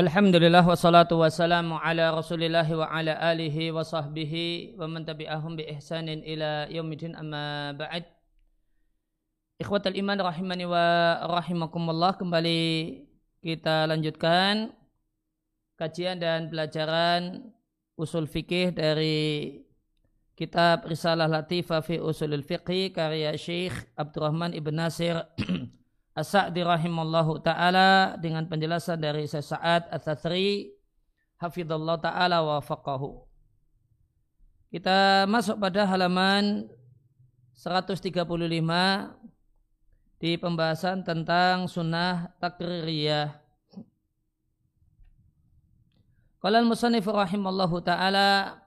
Alhamdulillah wassalatu wassalamu ala rasulillah wa ala alihi wa sahbihi wa man tabi'ahum bi ihsanin ila yaumidin amma ba'd. Ikhwatal iman rahimani wa rahimakumullah kembali kita lanjutkan kajian dan pelajaran usul fikih dari kitab Risalah Latifah fi Usulul Fiqh karya Syekh Abdurrahman Ibn Nasir As-Sa'di rahimallahu taala dengan penjelasan dari Sa'ad Ats-Tsatsri hafizallahu taala wa faqahu. Kita masuk pada halaman 135 di pembahasan tentang sunnah takririyah. Qala al-musannif rahimallahu taala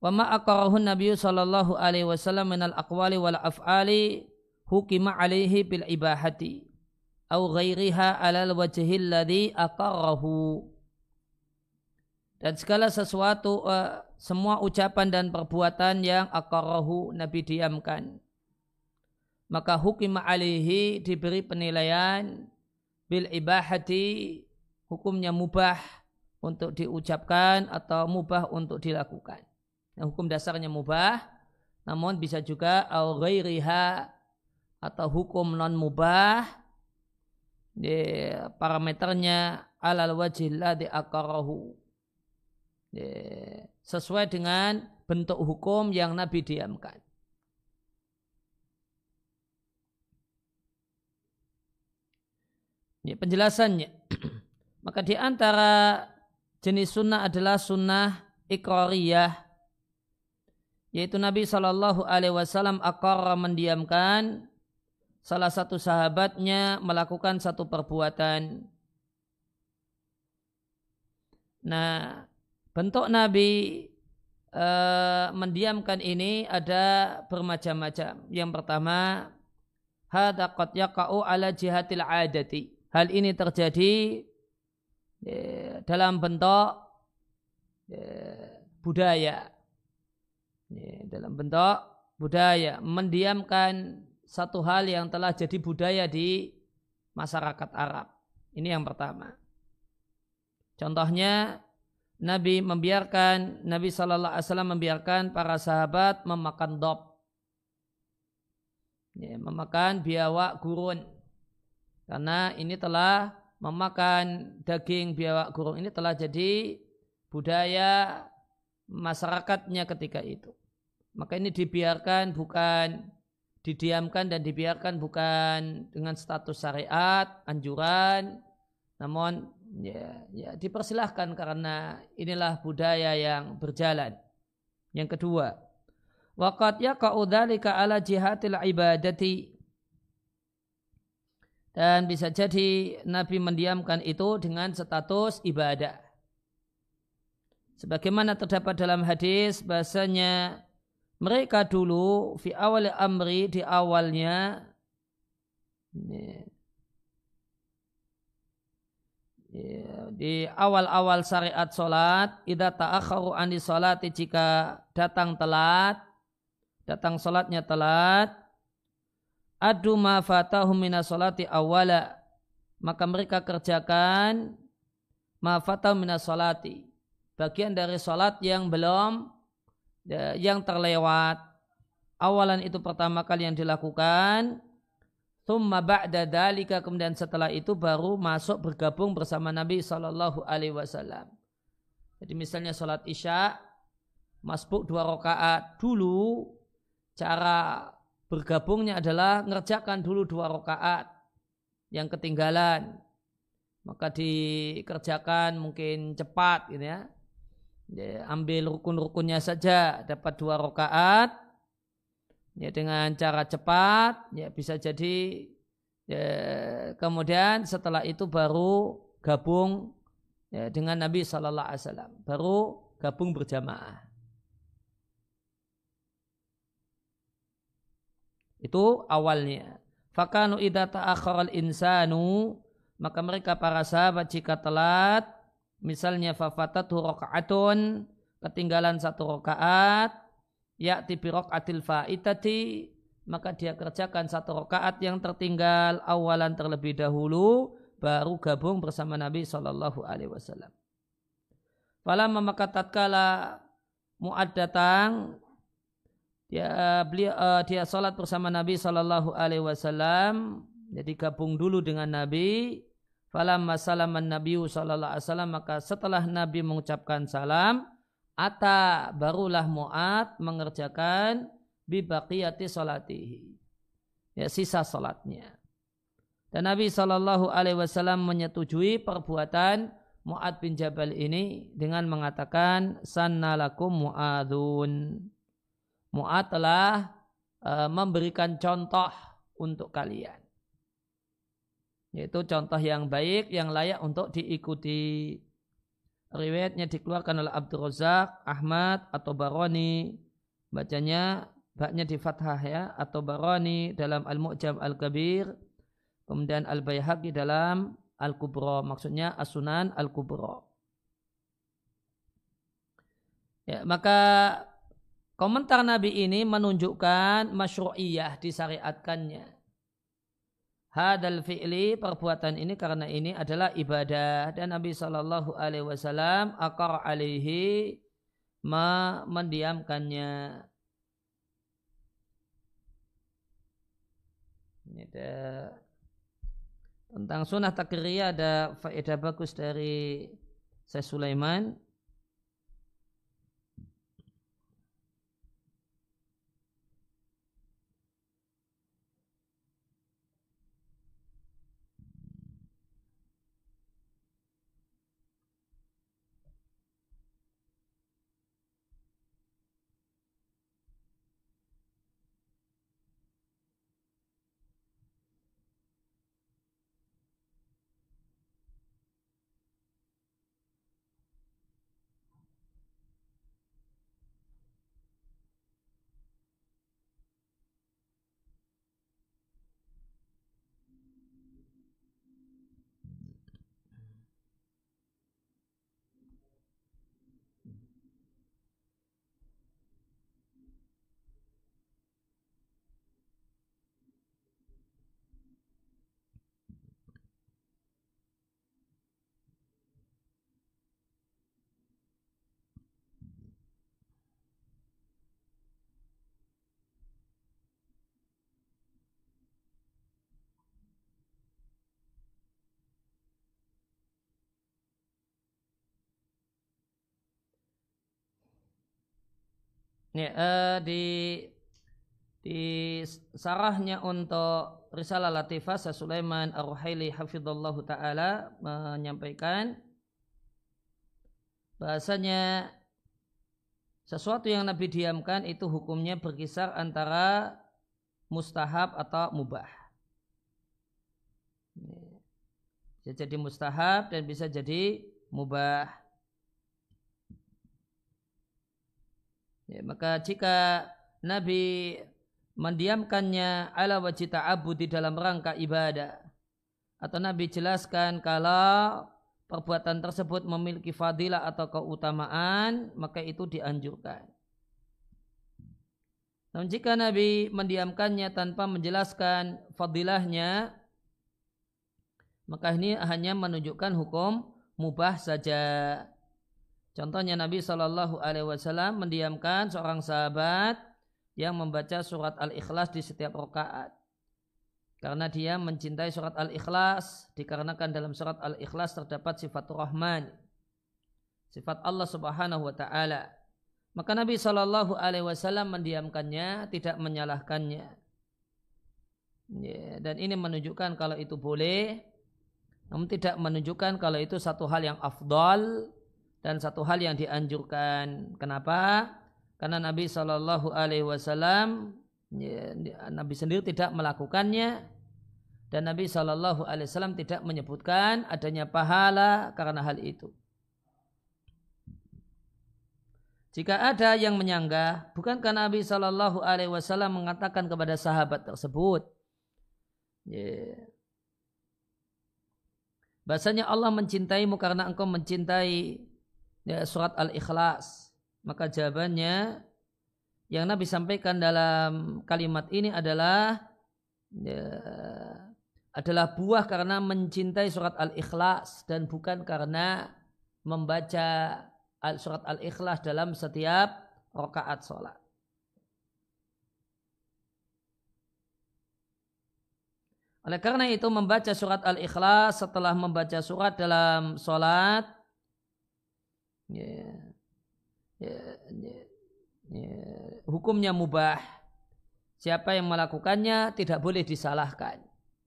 wa ma aqarahu Nabi sallallahu alaihi wasallam min al-aqwali wal af'ali hukima alaihi bil ibahati au ghairiha alal wajhil ladhi aqarrahu dan segala sesuatu uh, semua ucapan dan perbuatan yang aqarrahu Nabi diamkan maka hukum alihi diberi penilaian bil ibahati hukumnya mubah untuk diucapkan atau mubah untuk dilakukan. Hukum dasarnya mubah, namun bisa juga au ghairiha atau hukum non mubah di parameternya alal wajih ladhi akarahu sesuai dengan bentuk hukum yang Nabi diamkan. Ini penjelasannya. Maka di antara jenis sunnah adalah sunnah ikrariyah. Yaitu Nabi Shallallahu Alaihi Wasallam akar mendiamkan salah satu sahabatnya melakukan satu perbuatan. Nah, bentuk Nabi e, mendiamkan ini ada bermacam-macam. Yang pertama, hada qad ala jihatil adati. Hal ini terjadi e, dalam bentuk e, budaya. E, dalam bentuk budaya mendiamkan satu hal yang telah jadi budaya di masyarakat Arab. Ini yang pertama. Contohnya Nabi membiarkan Nabi Shallallahu Alaihi Wasallam membiarkan para sahabat memakan dop, ya, memakan biawak gurun, karena ini telah memakan daging biawak gurun ini telah jadi budaya masyarakatnya ketika itu. Maka ini dibiarkan bukan didiamkan dan dibiarkan bukan dengan status syariat, anjuran, namun ya, ya dipersilahkan karena inilah budaya yang berjalan. Yang kedua, waqat yaqa'u dzalika ala jihadil ibadati dan bisa jadi Nabi mendiamkan itu dengan status ibadah. Sebagaimana terdapat dalam hadis bahasanya mereka dulu fi awal amri di awalnya di awal-awal syariat solat idza ta'akharu ani salati jika datang telat datang solatnya telat adu ma fatahum minas salati awala maka mereka kerjakan ma fatahum minas salati bagian dari solat yang belum Ya, yang terlewat. Awalan itu pertama kali yang dilakukan. Thumma ba'da dalika kemudian setelah itu baru masuk bergabung bersama Nabi Shallallahu Alaihi Wasallam. Jadi misalnya sholat isya masbuk dua rakaat dulu cara bergabungnya adalah ngerjakan dulu dua rakaat yang ketinggalan maka dikerjakan mungkin cepat gitu ya ya, ambil rukun-rukunnya saja dapat dua rakaat. Ya dengan cara cepat ya bisa jadi ya, kemudian setelah itu baru gabung ya, dengan Nabi Shallallahu Alaihi Wasallam. Baru gabung berjamaah. Itu awalnya. Fakanu idza ta'akhkhara insanu maka mereka para sahabat jika telat misalnya fafatatu rakaatun ketinggalan satu rakaat ya tibi rakaatil faitati maka dia kerjakan satu rakaat yang tertinggal awalan terlebih dahulu baru gabung bersama Nabi Shallallahu Alaihi Wasallam. Fala maka tatkala Muad datang dia beliau uh, dia salat bersama Nabi Shallallahu Alaihi Wasallam jadi gabung dulu dengan Nabi falam masalaman Nabi Shallallahu Alaihi Wasallam maka setelah Nabi mengucapkan salam ata barulah Muad mengerjakan bibaqiyati salatihi. Ya, sisa salatnya. Dan Nabi Shallallahu Alaihi Wasallam menyetujui perbuatan Muad bin Jabal ini dengan mengatakan sannalakum muadun. Muad telah uh, memberikan contoh untuk kalian. Yaitu contoh yang baik, yang layak untuk diikuti. Riwayatnya dikeluarkan oleh Abdul Razak, Ahmad atau Baroni. Bacanya baknya di fathah ya atau barani dalam Al-Mu'jam Al-Kabir kemudian Al-Baihaqi dalam Al-Kubra maksudnya As-Sunan Al-Kubra ya maka komentar Nabi ini menunjukkan masyru'iyah disyariatkannya hadal fi'li perbuatan ini karena ini adalah ibadah. Dan Nabi Shallallahu Alaihi Wasallam akar alaihi mendiamkannya. Ini ada tentang sunnah takriyah ada faedah bagus dari Syekh Sulaiman Ya, uh, di di sarahnya untuk Risalah Latifah Sulaiman Ar-Ruhaili hafizallahu taala menyampaikan bahasanya sesuatu yang Nabi diamkan itu hukumnya berkisar antara mustahab atau mubah. Bisa jadi mustahab dan bisa jadi mubah. Ya, maka jika Nabi mendiamkannya ala wajib ta'abu di dalam rangka ibadah atau Nabi jelaskan kalau perbuatan tersebut memiliki fadilah atau keutamaan maka itu dianjurkan. Namun jika Nabi mendiamkannya tanpa menjelaskan fadilahnya maka ini hanya menunjukkan hukum mubah saja. Contohnya Nabi Shallallahu Alaihi Wasallam mendiamkan seorang sahabat yang membaca surat Al-Ikhlas di setiap rakaat. Karena dia mencintai surat Al-Ikhlas, dikarenakan dalam surat Al-Ikhlas terdapat sifat Rahman, sifat Allah Subhanahu wa taala. Maka Nabi Shallallahu alaihi wasallam mendiamkannya, tidak menyalahkannya. Ya, dan ini menunjukkan kalau itu boleh, namun tidak menunjukkan kalau itu satu hal yang afdal dan satu hal yang dianjurkan. Kenapa? Karena Nabi Shallallahu Alaihi Wasallam ya, Nabi sendiri tidak melakukannya dan Nabi Shallallahu Alaihi Wasallam tidak menyebutkan adanya pahala karena hal itu. Jika ada yang menyanggah, bukankah Nabi Shallallahu Alaihi Wasallam mengatakan kepada sahabat tersebut, yeah. bahasanya Allah mencintaimu karena engkau mencintai ya, surat Al-Ikhlas. Maka jawabannya yang Nabi sampaikan dalam kalimat ini adalah ya, adalah buah karena mencintai surat Al-Ikhlas dan bukan karena membaca surat Al-Ikhlas dalam setiap rakaat sholat. Oleh karena itu membaca surat Al-Ikhlas setelah membaca surat dalam sholat ya, ya, ya, ya, hukumnya mubah. Siapa yang melakukannya tidak boleh disalahkan.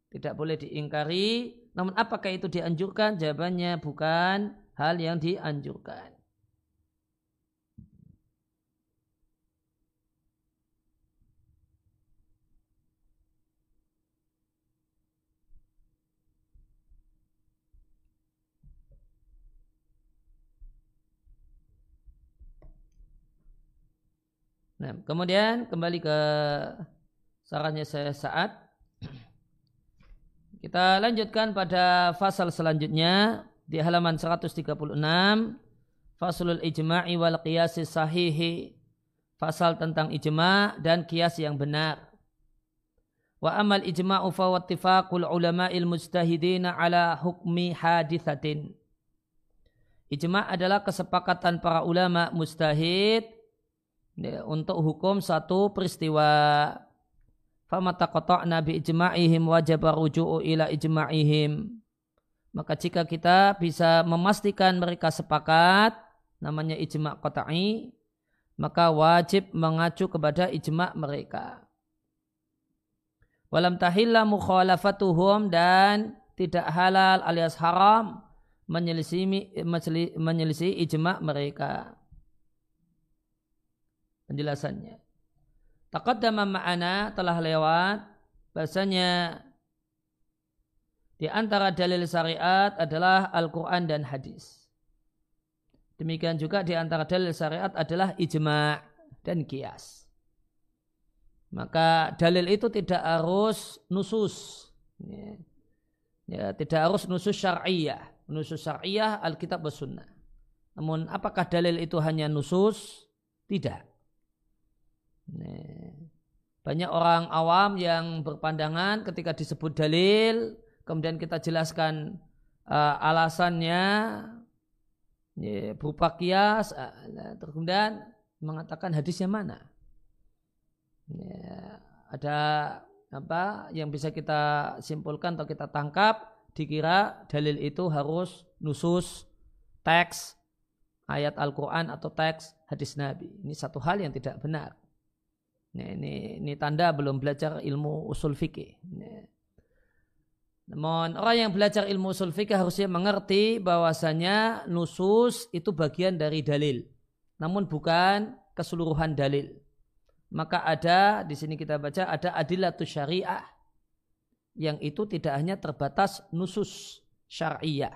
Tidak boleh diingkari. Namun apakah itu dianjurkan? Jawabannya bukan hal yang dianjurkan. Nah, kemudian kembali ke sarannya saya saat kita lanjutkan pada fasal selanjutnya di halaman 136 Faslul ijma'i wal qiyasi sahihi. Fasal tentang ijma' dan kias yang benar. Wa amal ijma'u fa wattifaqul ulama'il mujtahidina ala hukmi hadithatin. Ijma' adalah kesepakatan para ulama mustahid untuk hukum satu peristiwa. Famata qata'na bi ijma'ihim wajib ruju'u ila ijma'ihim. Maka jika kita bisa memastikan mereka sepakat, namanya ijma' qata'i, maka wajib mengacu kepada ijma' mereka. Walam tahilla mukhalafatuhum dan tidak halal alias haram menyelisih menyelisih ijma' mereka penjelasannya. Taqaddama ma'ana telah lewat bahasanya di antara dalil syariat adalah Al-Quran dan hadis. Demikian juga di antara dalil syariat adalah ijma' dan kias. Maka dalil itu tidak harus nusus. Ya, ya tidak harus nusus syariah. Nusus syariah Alkitab dan. Namun apakah dalil itu hanya nusus? Tidak. Banyak orang awam yang berpandangan ketika disebut dalil, kemudian kita jelaskan uh, alasannya ya, berupa kias, uh, kemudian mengatakan hadisnya mana. Ya, ada apa yang bisa kita simpulkan atau kita tangkap dikira dalil itu harus nusus teks ayat Al-Quran atau teks hadis Nabi. Ini satu hal yang tidak benar. Ini, ini, ini tanda belum belajar ilmu usul fikih. Namun orang yang belajar ilmu usul fikih harusnya mengerti bahwasanya nusus itu bagian dari dalil. Namun bukan keseluruhan dalil. Maka ada di sini kita baca ada adilatus syariah yang itu tidak hanya terbatas nusus syariah.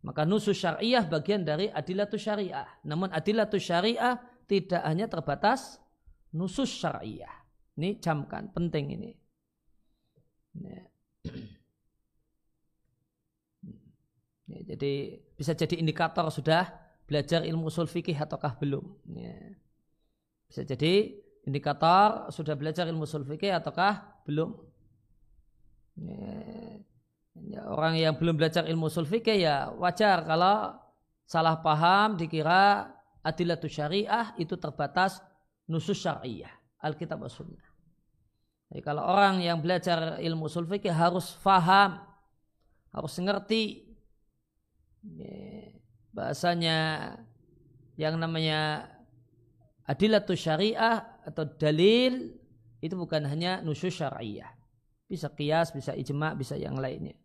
Maka nusus syariah bagian dari adilatus syariah. Namun adilatus syariah tidak hanya terbatas nusus syariah. Ini camkan, penting ini. Ya. Jadi bisa jadi indikator sudah belajar ilmu usul fikih ataukah belum. Ya. Bisa jadi indikator sudah belajar ilmu usul fikih ataukah belum. Ya, orang yang belum belajar ilmu usul fikih ya wajar kalau salah paham dikira adilatus syariah itu terbatas nusus syariah, Alkitab dan Sunnah. Jadi kalau orang yang belajar ilmu usul fikih harus faham, harus ngerti bahasanya yang namanya adilatus syariah atau dalil itu bukan hanya nusus syariah. Bisa kias, bisa ijma, bisa yang lainnya.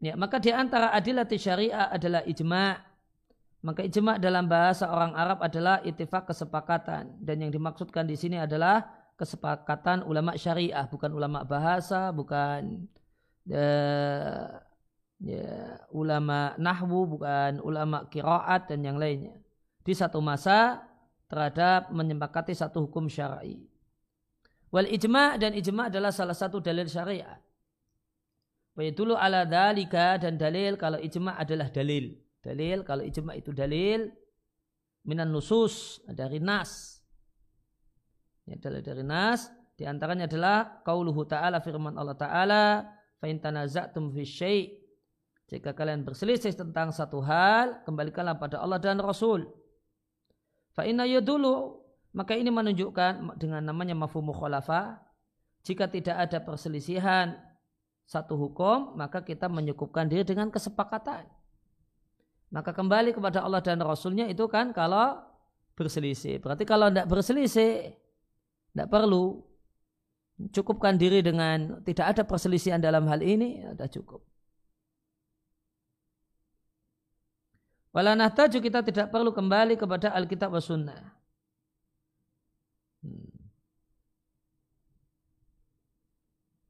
Ya, maka di antara adilatus syariah adalah ijma' Maka ijma dalam bahasa orang Arab adalah itifak kesepakatan dan yang dimaksudkan di sini adalah kesepakatan ulama syariah bukan ulama bahasa bukan uh, ya, ulama nahwu bukan ulama kiraat dan yang lainnya di satu masa terhadap menyepakati satu hukum syar'i. Wal ijma dan ijma adalah salah satu dalil syariat. Wa dulu ala dalika dan dalil kalau ijma adalah dalil Dalil kalau ijma itu dalil minan nusus dari nas. Ya, dalil dari nas di antaranya adalah qauluhu ta'ala firman Allah ta'ala fa in tanaza'tum fi syai' jika kalian berselisih tentang satu hal kembalikanlah pada Allah dan Rasul. Fa inna yadulu maka ini menunjukkan dengan namanya mafhum mukhalafah jika tidak ada perselisihan satu hukum, maka kita menyukupkan diri dengan kesepakatan. Maka kembali kepada Allah dan Rasulnya itu kan kalau berselisih. Berarti kalau tidak berselisih, tidak perlu. Cukupkan diri dengan tidak ada perselisihan dalam hal ini, sudah cukup. Wala nahtaju kita tidak perlu kembali kepada Alkitab wa Sunnah. Hmm.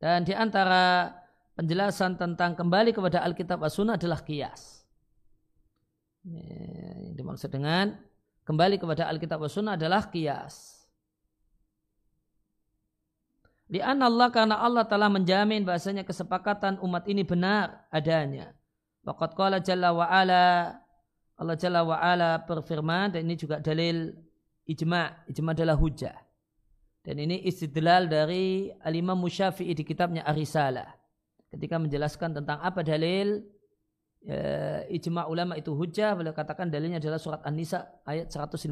Dan di antara penjelasan tentang kembali kepada Alkitab wa Sunnah adalah kias. Yang dimaksud dengan kembali kepada Alkitab wa Sunnah adalah kias. Di Allah karena Allah telah menjamin bahasanya kesepakatan umat ini benar adanya. Waqad qala jalla wa ala Allah jalla wa ala berfirman dan ini juga dalil ijma. Ijma adalah hujah. Dan ini istidlal dari Al-Imam di kitabnya Arisalah. Ketika menjelaskan tentang apa dalil e, ijma ulama itu hujah, beliau katakan dalilnya adalah surat An-Nisa ayat 115.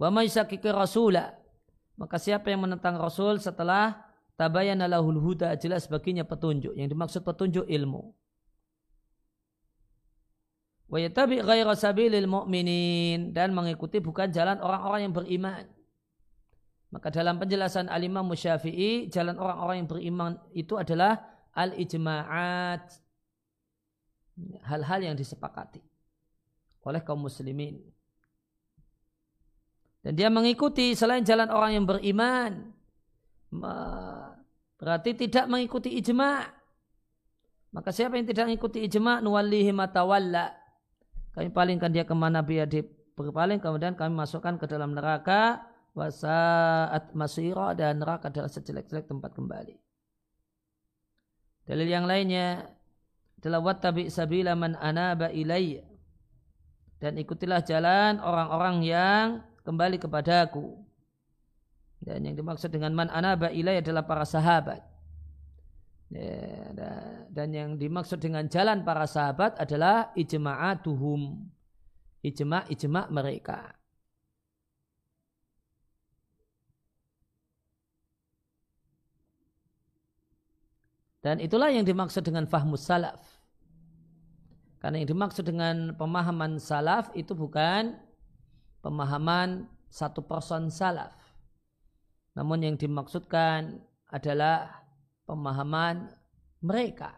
Wa may rasulah maka siapa yang menentang Rasul setelah tabayana lahul huda jelas baginya petunjuk. Yang dimaksud petunjuk ilmu. Wa yatabi ghaira sabilil mu'minin dan mengikuti bukan jalan orang-orang yang beriman. Maka dalam penjelasan Al-Imam Musyafi'i, jalan orang-orang yang beriman itu adalah al-ijma'at. Hal-hal yang disepakati oleh kaum muslimin. Dan dia mengikuti selain jalan orang yang beriman. Berarti tidak mengikuti ijma. Maka siapa yang tidak mengikuti ijma, nuwallihi matawalla. Kami palingkan dia ke mana biar dia berpaling, kemudian kami masukkan ke dalam neraka. Wasaat masira dan neraka adalah sejelek-jelek tempat kembali. Dalil yang lainnya adalah wattabi sabila man anaba ilayya. Dan ikutilah jalan orang-orang yang kembali kepadaku. Dan yang dimaksud dengan man anaba ilai adalah para sahabat. Ya, dan yang dimaksud dengan jalan para sahabat adalah ijma'atuhum. Ijma' ijma' mereka. Dan itulah yang dimaksud dengan fahmus salaf. Karena yang dimaksud dengan pemahaman salaf itu bukan pemahaman satu person salaf. Namun yang dimaksudkan adalah pemahaman mereka.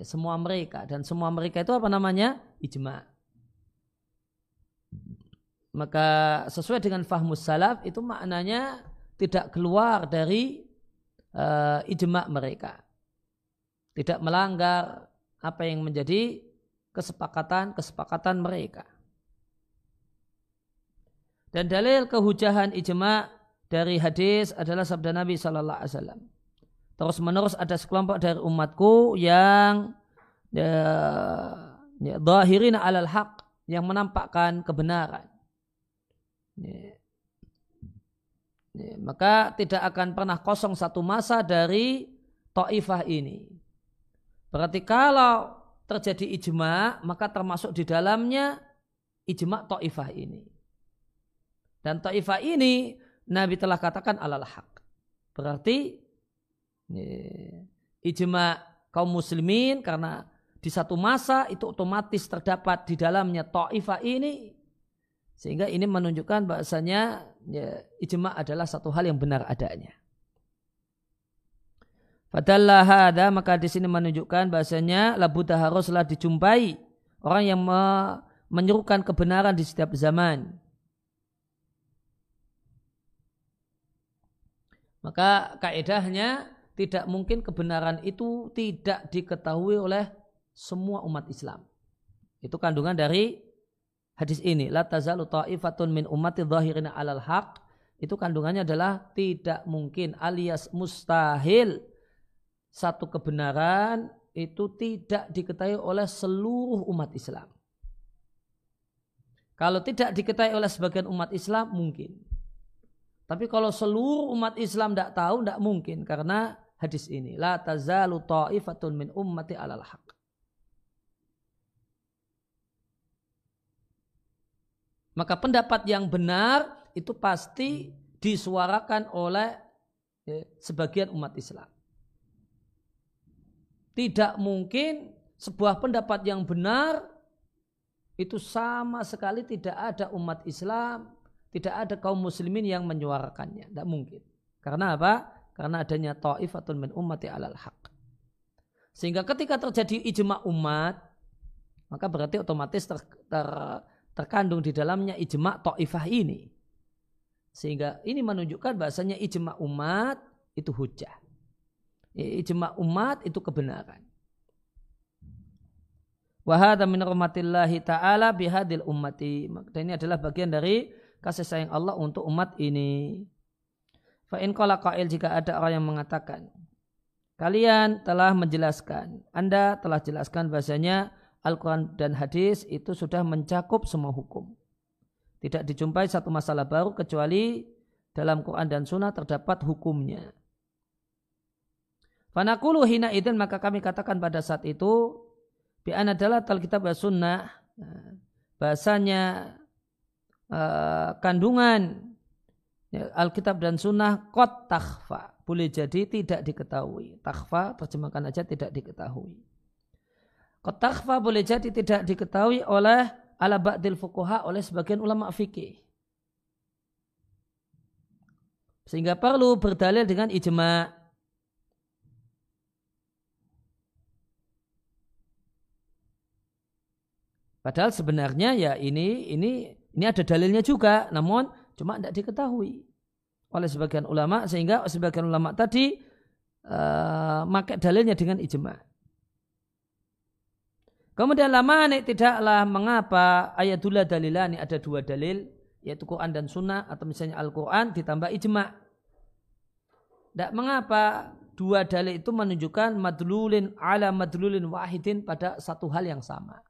Semua mereka dan semua mereka itu apa namanya? Ijma. Maka sesuai dengan fahmus salaf itu maknanya tidak keluar dari uh, ijma mereka. Tidak melanggar apa yang menjadi kesepakatan-kesepakatan mereka. Dan dalil kehujahan ijma dari hadis adalah sabda Nabi Shallallahu Alaihi Wasallam. Terus menerus ada sekelompok dari umatku yang ya, ya, alal haq yang menampakkan kebenaran. Ya. Ya, maka tidak akan pernah kosong satu masa dari ta'ifah ini. Berarti kalau terjadi ijma, maka termasuk di dalamnya ijma ta'ifah ini. Dan ta'ifah ini Nabi telah katakan alal haq. Berarti ijma kaum muslimin karena di satu masa itu otomatis terdapat di dalamnya ta'ifah ini sehingga ini menunjukkan bahasanya ya, ijma adalah satu hal yang benar adanya. Padahal hada maka di sini menunjukkan bahasanya labuda haruslah dijumpai orang yang me menyerukan kebenaran di setiap zaman. Maka kaedahnya tidak mungkin kebenaran itu tidak diketahui oleh semua umat Islam. Itu kandungan dari hadis ini. La tazalu ta'ifatun min ummati zahirina alal haq. Itu kandungannya adalah tidak mungkin alias mustahil satu kebenaran itu tidak diketahui oleh seluruh umat Islam. Kalau tidak diketahui oleh sebagian umat Islam mungkin. Tapi kalau seluruh umat Islam tidak tahu tidak mungkin karena hadis ini la tazalu ta'ifatun min ummati alal haq. Maka pendapat yang benar itu pasti disuarakan oleh ya, sebagian umat Islam. Tidak mungkin sebuah pendapat yang benar itu sama sekali tidak ada umat Islam, tidak ada kaum muslimin yang menyuarakannya. Tidak mungkin. Karena apa? Karena adanya ta'ifatun min ummati alal haq. Sehingga ketika terjadi ijma umat, maka berarti otomatis ter, ter, terkandung di dalamnya ijma ta'ifah ini. Sehingga ini menunjukkan bahasanya ijma umat itu hujah ijma umat itu kebenaran. Wahada min rahmatillahi ta'ala bihadil ummati. Dan ini adalah bagian dari kasih sayang Allah untuk umat ini. Fa'in qala qail jika ada orang yang mengatakan. Kalian telah menjelaskan. Anda telah jelaskan bahasanya Al-Quran dan hadis itu sudah mencakup semua hukum. Tidak dijumpai satu masalah baru kecuali dalam Quran dan Sunnah terdapat hukumnya. Fanakulu hina idin maka kami katakan pada saat itu bi adalah Alkitab wa sunnah bahasanya uh, kandungan ya, Alkitab dan sunnah kot takhfa boleh jadi tidak diketahui. Takhfa terjemahkan aja tidak diketahui. Kot takhfa boleh jadi tidak diketahui oleh ala ba'dil fukuha oleh sebagian ulama fikih. Sehingga perlu berdalil dengan ijma' Padahal sebenarnya ya ini ini ini ada dalilnya juga, namun cuma tidak diketahui oleh sebagian ulama sehingga sebagian ulama tadi uh, pakai dalilnya dengan ijma. Kemudian lama nih tidaklah mengapa ayatullah dalilani ada dua dalil yaitu Quran dan Sunnah atau misalnya Al-Quran ditambah ijma. Tidak mengapa dua dalil itu menunjukkan madlulin ala madlulin wahidin pada satu hal yang sama.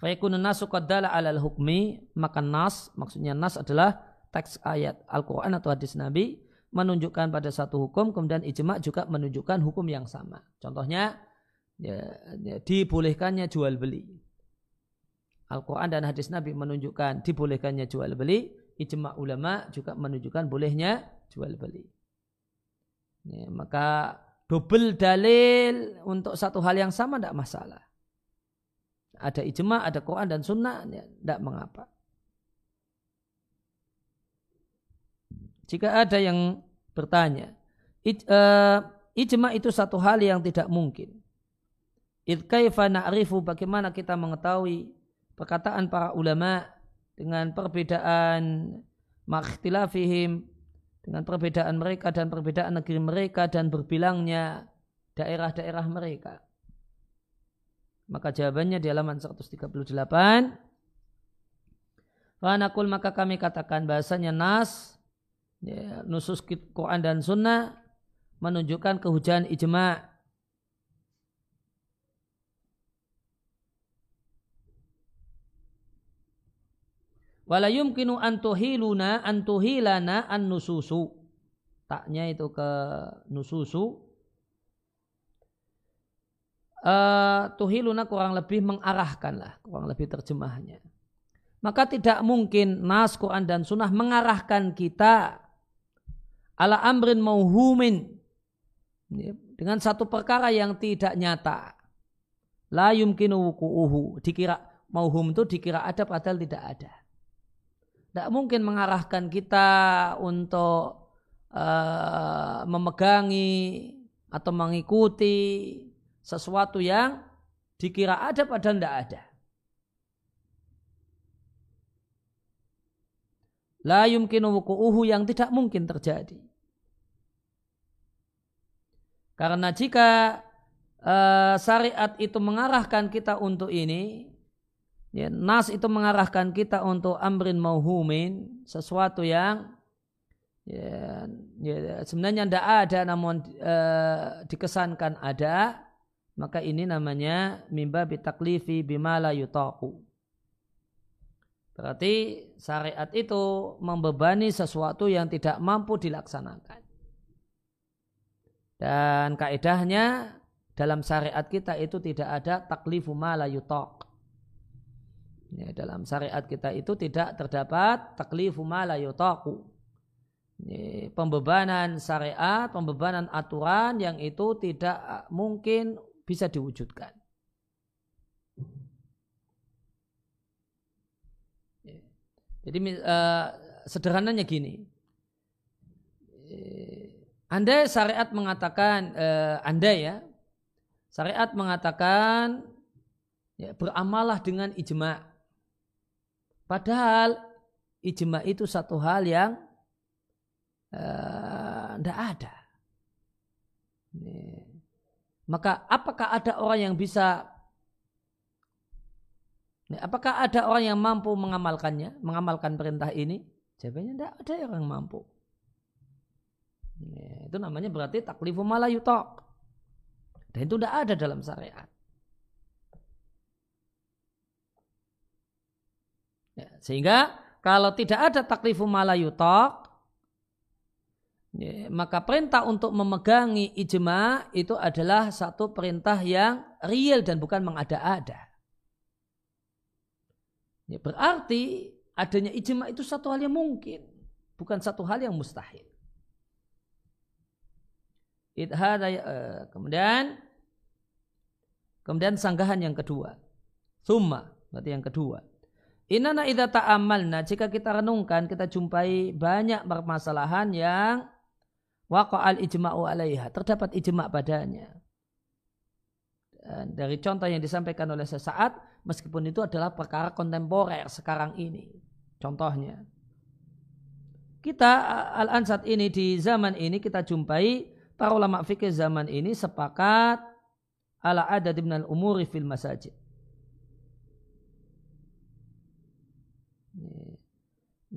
Fayakunu nasu qaddala alal hukmi, maka nas, maksudnya nas adalah teks ayat Al-Quran atau hadis Nabi, menunjukkan pada satu hukum, kemudian ijma juga menunjukkan hukum yang sama. Contohnya, ya, ya, dibolehkannya jual beli. Al-Quran dan hadis Nabi menunjukkan dibolehkannya jual beli, ijma ulama juga menunjukkan bolehnya jual beli. Ya, maka double dalil untuk satu hal yang sama tidak masalah ada ijma, ada Quran dan sunnah, ya, tidak mengapa. Jika ada yang bertanya, ij, uh, ijma itu satu hal yang tidak mungkin. Id na'rifu bagaimana kita mengetahui perkataan para ulama dengan perbedaan makhtilafihim dengan perbedaan mereka dan perbedaan negeri mereka dan berbilangnya daerah-daerah mereka. Maka jawabannya di halaman 138. Fanakul maka kami katakan bahasanya nas, ya, nusus Quran dan Sunnah menunjukkan kehujanan ijma. Wala yumkinu antuhiluna antuhilana an nususu. Taknya itu ke nususu uh, tuhiluna kurang lebih mengarahkan lah, kurang lebih terjemahnya. Maka tidak mungkin nas Quran dan Sunnah mengarahkan kita ala amrin mauhumin ya, dengan satu perkara yang tidak nyata. La yumkinu wuku'uhu. Dikira mauhum itu dikira ada padahal tidak ada. Tidak mungkin mengarahkan kita untuk uh, memegangi atau mengikuti sesuatu yang dikira ada padahal tidak ada. La yumkinu wuku'uhu yang tidak mungkin terjadi. Karena jika uh, syariat itu mengarahkan kita untuk ini, ya, nas itu mengarahkan kita untuk amrin mauhumin, sesuatu yang ya, ya, sebenarnya tidak ada namun uh, dikesankan ada maka ini namanya mimba bitaklifi bimala yutaku berarti syariat itu membebani sesuatu yang tidak mampu dilaksanakan. Dan kaidahnya dalam syariat kita itu tidak ada taklifu mala yutok ya, dalam syariat kita itu tidak terdapat taklifu mala yutaku pembebanan syariat, pembebanan aturan yang itu tidak mungkin bisa diwujudkan. Jadi uh, sederhananya gini, anda syariat mengatakan, uh, Anda ya, syariat mengatakan ya, beramalah dengan ijma. Padahal ijma itu satu hal yang tidak uh, ada. Maka apakah ada orang yang bisa Apakah ada orang yang mampu mengamalkannya, mengamalkan perintah ini? Jawabannya tidak ada yang mampu. itu namanya berarti taklifu malayutok. Dan itu tidak ada dalam syariat. Ya, sehingga kalau tidak ada taklifu malayutok, Ya, maka perintah untuk memegangi ijma itu adalah satu perintah yang real dan bukan mengada-ada. Ya, berarti adanya ijma itu satu hal yang mungkin, bukan satu hal yang mustahil. Uh, kemudian kemudian sanggahan yang kedua. Summa, berarti yang kedua. Inana idza ta'amalna jika kita renungkan kita jumpai banyak permasalahan yang waqa'al ijma'u alaiha. Terdapat ijma' padanya. Dan dari contoh yang disampaikan oleh sesaat, meskipun itu adalah perkara kontemporer sekarang ini. Contohnya. Kita al-ansat ini di zaman ini kita jumpai para ulama fikih zaman ini sepakat ala adad al umuri fil masajid.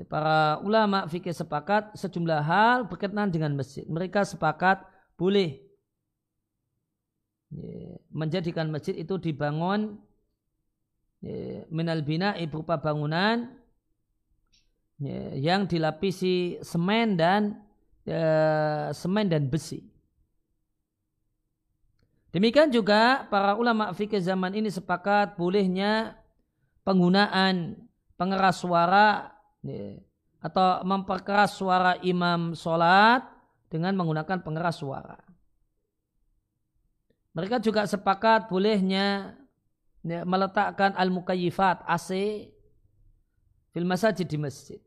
Para ulama fikih sepakat sejumlah hal berkenaan dengan masjid. Mereka sepakat boleh menjadikan masjid itu dibangun minal bina berupa bangunan yang dilapisi semen dan semen dan besi. Demikian juga para ulama fikih zaman ini sepakat bolehnya penggunaan pengeras suara atau memperkeras suara imam sholat dengan menggunakan pengeras suara. Mereka juga sepakat bolehnya meletakkan al-mukayyifat AC fil masjid di masjid.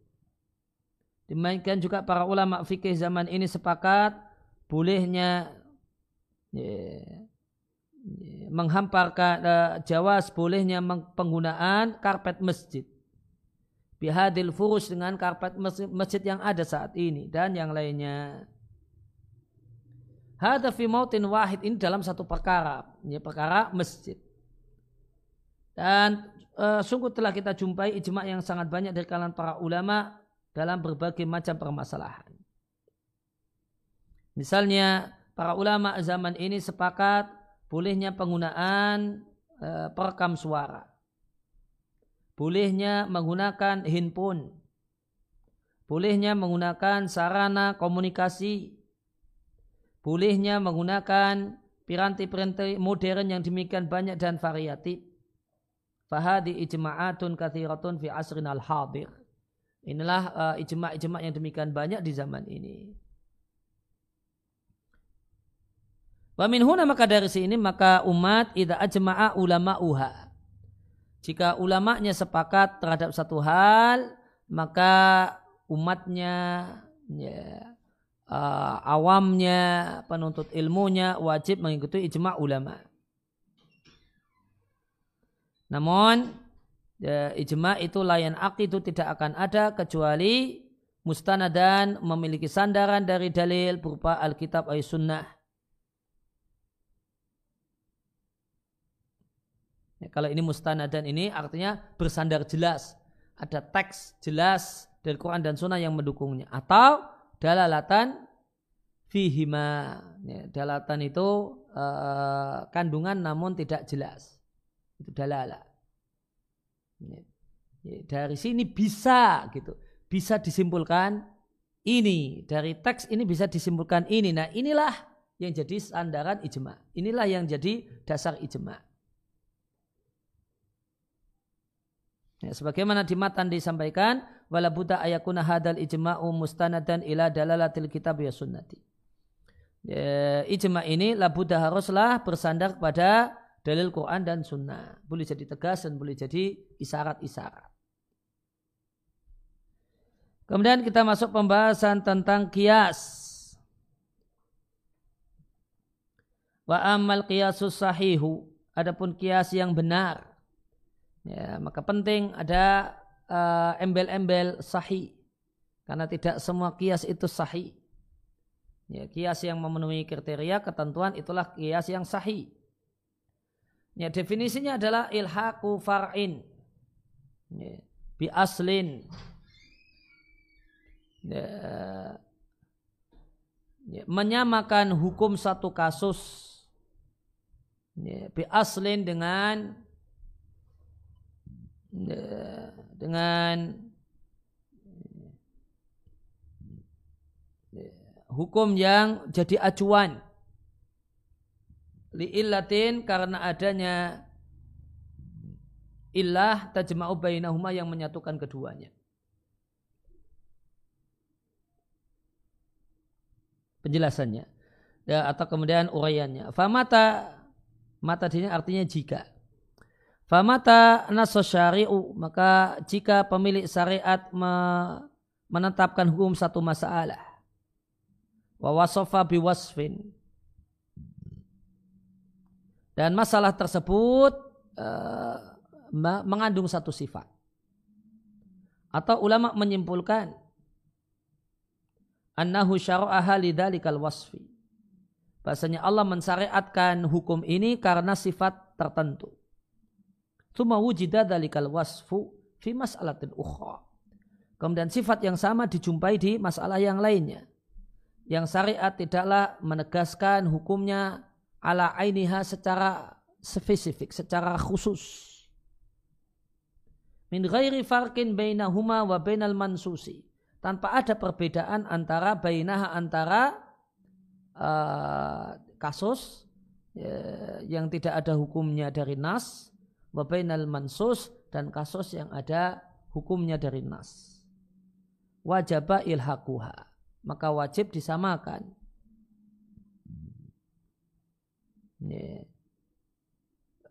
Demikian juga para ulama fikih zaman ini sepakat bolehnya ya, ya, menghamparkan uh, jawas bolehnya penggunaan karpet masjid bihadil furus dengan karpet masjid yang ada saat ini dan yang lainnya. Hada fi mautin wahid ini dalam satu perkara, ini perkara masjid. Dan e, sungguh telah kita jumpai ijma yang sangat banyak dari kalangan para ulama dalam berbagai macam permasalahan. Misalnya para ulama zaman ini sepakat bolehnya penggunaan e, perekam suara bolehnya menggunakan handphone, bolehnya menggunakan sarana komunikasi, bolehnya menggunakan piranti-piranti modern yang demikian banyak dan variatif. Fahadi ijma'atun kathiratun fi asrin al-hadir. Inilah uh, ijma'-ijma' yang demikian banyak di zaman ini. Wa min huna maka dari sini maka umat idza ajma'a ulama'uha jika ulamanya sepakat terhadap satu hal, maka umatnya, ya, uh, awamnya, penuntut ilmunya wajib mengikuti ijma ulama. Namun ya, ijma itu layan itu tidak akan ada kecuali mustanadan memiliki sandaran dari dalil berupa Alkitab ayat sunnah. Ya, kalau ini mustanadan ini artinya bersandar jelas. Ada teks jelas dari Quran dan Sunnah yang mendukungnya. Atau dalalatan fihima. Ya, dalalatan itu uh, kandungan namun tidak jelas. Itu dalala. Ya, ya, dari sini bisa gitu. Bisa disimpulkan ini. Dari teks ini bisa disimpulkan ini. Nah inilah yang jadi sandaran ijma. Inilah yang jadi dasar ijma. Ya, sebagaimana di matan disampaikan, wala buddha ayakuna hadal ijma'u mustanadan ila dalalatil kitab ya sunnati. Ya, ijma ini la buddha haruslah bersandar kepada dalil Quran dan sunnah. Boleh jadi tegas dan boleh jadi isyarat-isyarat. Kemudian kita masuk pembahasan tentang kias. Wa amal kiasus sahihu. Adapun kias yang benar Ya, maka penting ada uh, embel-embel sahih. Karena tidak semua kias itu sahih. Ya, kias yang memenuhi kriteria ketentuan itulah kias yang sahih. Ya, definisinya adalah ilhaku far'in. Ya, bi aslin. Ya, ya, menyamakan hukum satu kasus ya, bi aslin dengan dengan hukum yang jadi acuan li'illatin karena adanya illah tajma'u bainahuma yang menyatukan keduanya. Penjelasannya ya, atau kemudian uraiannya. Famata mata dini artinya jika. Famata naso syari'u. Maka jika pemilik syariat menetapkan hukum satu masalah. Wa wasofa biwasfin. Dan masalah tersebut uh, mengandung satu sifat. Atau ulama menyimpulkan annahu syara'aha lidzalikal wasfi. Bahasanya Allah mensyariatkan hukum ini karena sifat tertentu Tuma wujida dalikal wasfu fi mas'alatin ukhra. Kemudian sifat yang sama dijumpai di masalah yang lainnya. Yang syariat tidaklah menegaskan hukumnya ala ainiha secara spesifik, secara khusus. Min ghairi farkin bainahuma wa bainal mansusi. Tanpa ada perbedaan antara bainaha antara uh, kasus uh, yang tidak ada hukumnya dari nas wabainal mansus dan kasus yang ada hukumnya dari nas. Wajaba ilhaquha. Maka wajib disamakan.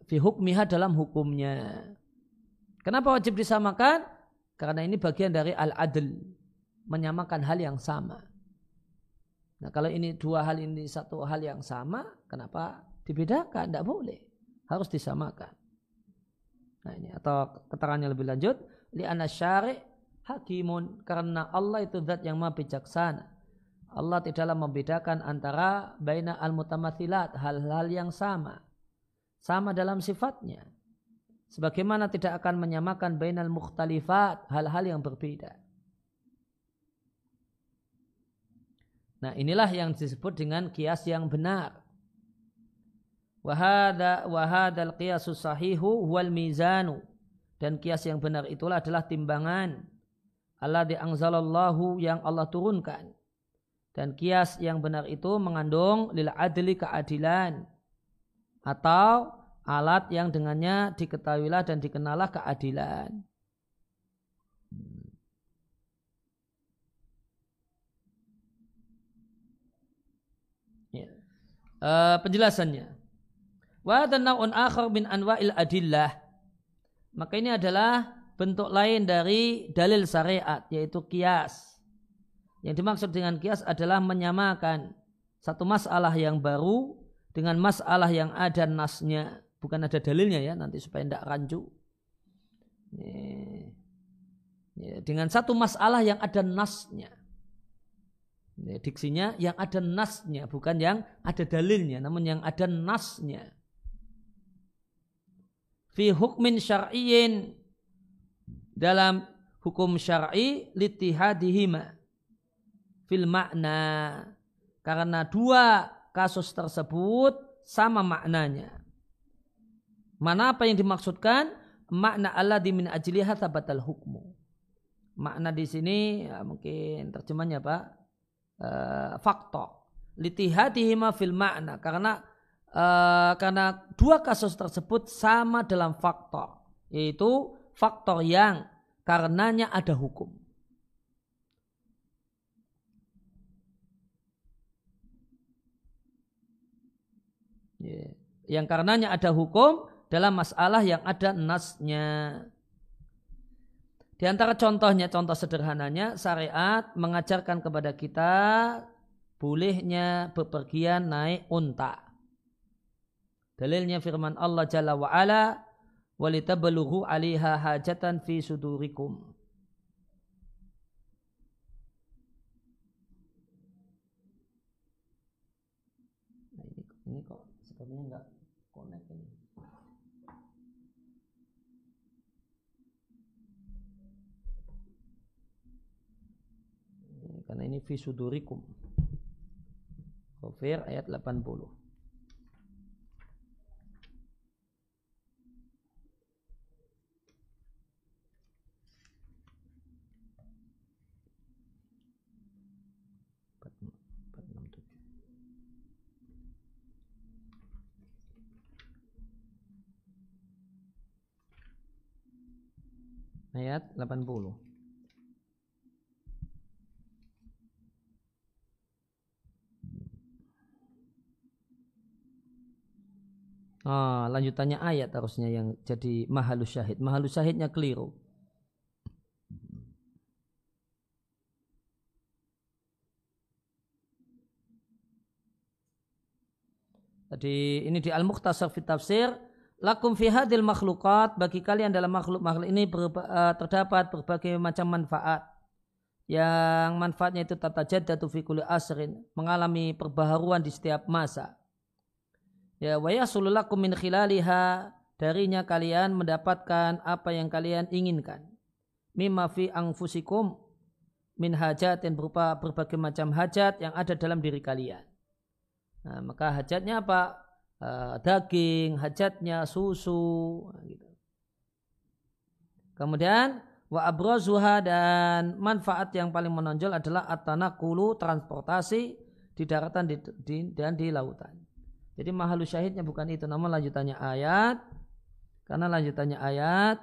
Fi hukmiha dalam hukumnya. Kenapa wajib disamakan? Karena ini bagian dari al-adl. Menyamakan hal yang sama. Nah kalau ini dua hal ini satu hal yang sama, kenapa dibedakan? Tidak boleh. Harus disamakan. Nah ini atau keterangannya lebih lanjut, li syari hakimun karena Allah itu zat yang maha bijaksana. Allah tidaklah membedakan antara baina al-mutamathilat, hal-hal yang sama. Sama dalam sifatnya. Sebagaimana tidak akan menyamakan bainal mukhtalifat, hal-hal yang berbeda. Nah inilah yang disebut dengan kias yang benar. Wahada wahadal qiyasu sahihu wal mizanu. Dan kias yang benar itulah adalah timbangan. Allah diangzalallahu yang Allah turunkan. Dan kias yang benar itu mengandung lil adli keadilan. Atau alat yang dengannya diketahuilah dan dikenalah keadilan. Ya. Uh, penjelasannya. Wa naun akhar min anwa'il adillah. Maka ini adalah bentuk lain dari dalil syariat yaitu kias. Yang dimaksud dengan kias adalah menyamakan satu masalah yang baru dengan masalah yang ada nasnya. Bukan ada dalilnya ya nanti supaya tidak rancu. Dengan satu masalah yang ada nasnya. Diksinya yang ada nasnya bukan yang ada dalilnya namun yang ada nasnya fi hukmin syar'iyyin dalam hukum syar'i litihadihima fil makna karena dua kasus tersebut sama maknanya. Mana apa yang dimaksudkan? Makna Allah di min ajliha tabatal hukmu. Makna di sini ya mungkin terjemahnya apa? Uh, faktor. Litihatihima fil makna karena uh, karena dua kasus tersebut sama dalam faktor yaitu faktor yang karenanya ada hukum. Yang karenanya ada hukum dalam masalah yang ada nasnya. Di antara contohnya, contoh sederhananya, syariat mengajarkan kepada kita bolehnya bepergian naik unta. Dalilnya firman Allah Jalla wa'ala, walitabluhu aliha hajatan fi sudurikum. Nah, ini, kok sepertinya enggak connect ini. Karena ini fi sudurikum. Kafir ayat 80. Ayat 80. Ah, lanjutannya ayat harusnya yang jadi mahalus syahid. Mahalus syahidnya keliru. Tadi ini di Al-Mukhtasar fi Tafsir Lakum fi hadil makhlukat bagi kalian dalam makhluk-makhluk ini berba, uh, terdapat berbagai macam manfaat. Yang manfaatnya itu tata jaddatu fi kulli asrin, mengalami perbaharuan di setiap masa. Ya wa yasululakum min khilaliha darinya kalian mendapatkan apa yang kalian inginkan. Mimma fi anfusikum min hajat yang berupa berbagai macam hajat yang ada dalam diri kalian. Nah, maka hajatnya apa? Uh, daging, hajatnya, susu. Gitu. Kemudian wa abrazuha dan manfaat yang paling menonjol adalah atanakulu transportasi di daratan di, di, dan di lautan. Jadi mahalus syahidnya bukan itu, namun lanjutannya ayat. Karena lanjutannya ayat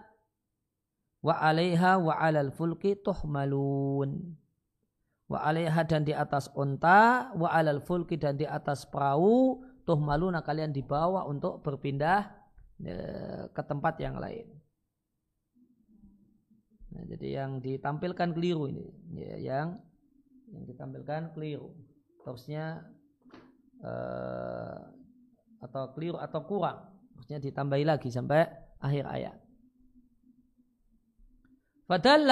wa alaiha wa alal fulki tuhmalun. Wa alaiha dan di atas unta, wa alal fulki dan di atas perahu tuh maluna kalian dibawa untuk berpindah e, ke tempat yang lain. Nah, jadi yang ditampilkan keliru ini, ya, yang yang ditampilkan keliru. Terusnya uh, atau keliru atau kurang, terusnya ditambahi lagi sampai akhir ayat. Padahal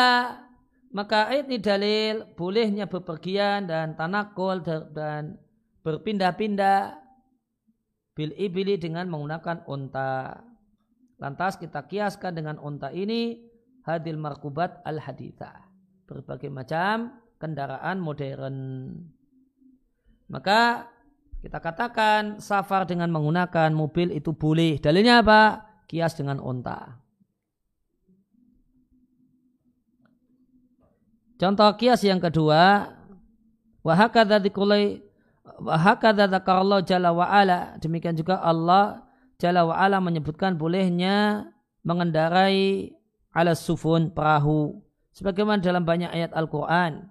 maka ayat ini dalil bolehnya bepergian dan tanakul dan berpindah-pindah bil ibili dengan menggunakan unta. Lantas kita kiaskan dengan unta ini hadil markubat al haditha. Berbagai macam kendaraan modern. Maka kita katakan safar dengan menggunakan mobil itu boleh. Dalilnya apa? Kias dengan unta. Contoh kias yang kedua, wahakadha dikulai Wahakadha Allah jalla wa'ala. Demikian juga Allah jalla wa'ala menyebutkan bolehnya mengendarai ala sufun perahu. Sebagaimana dalam banyak ayat Al-Quran.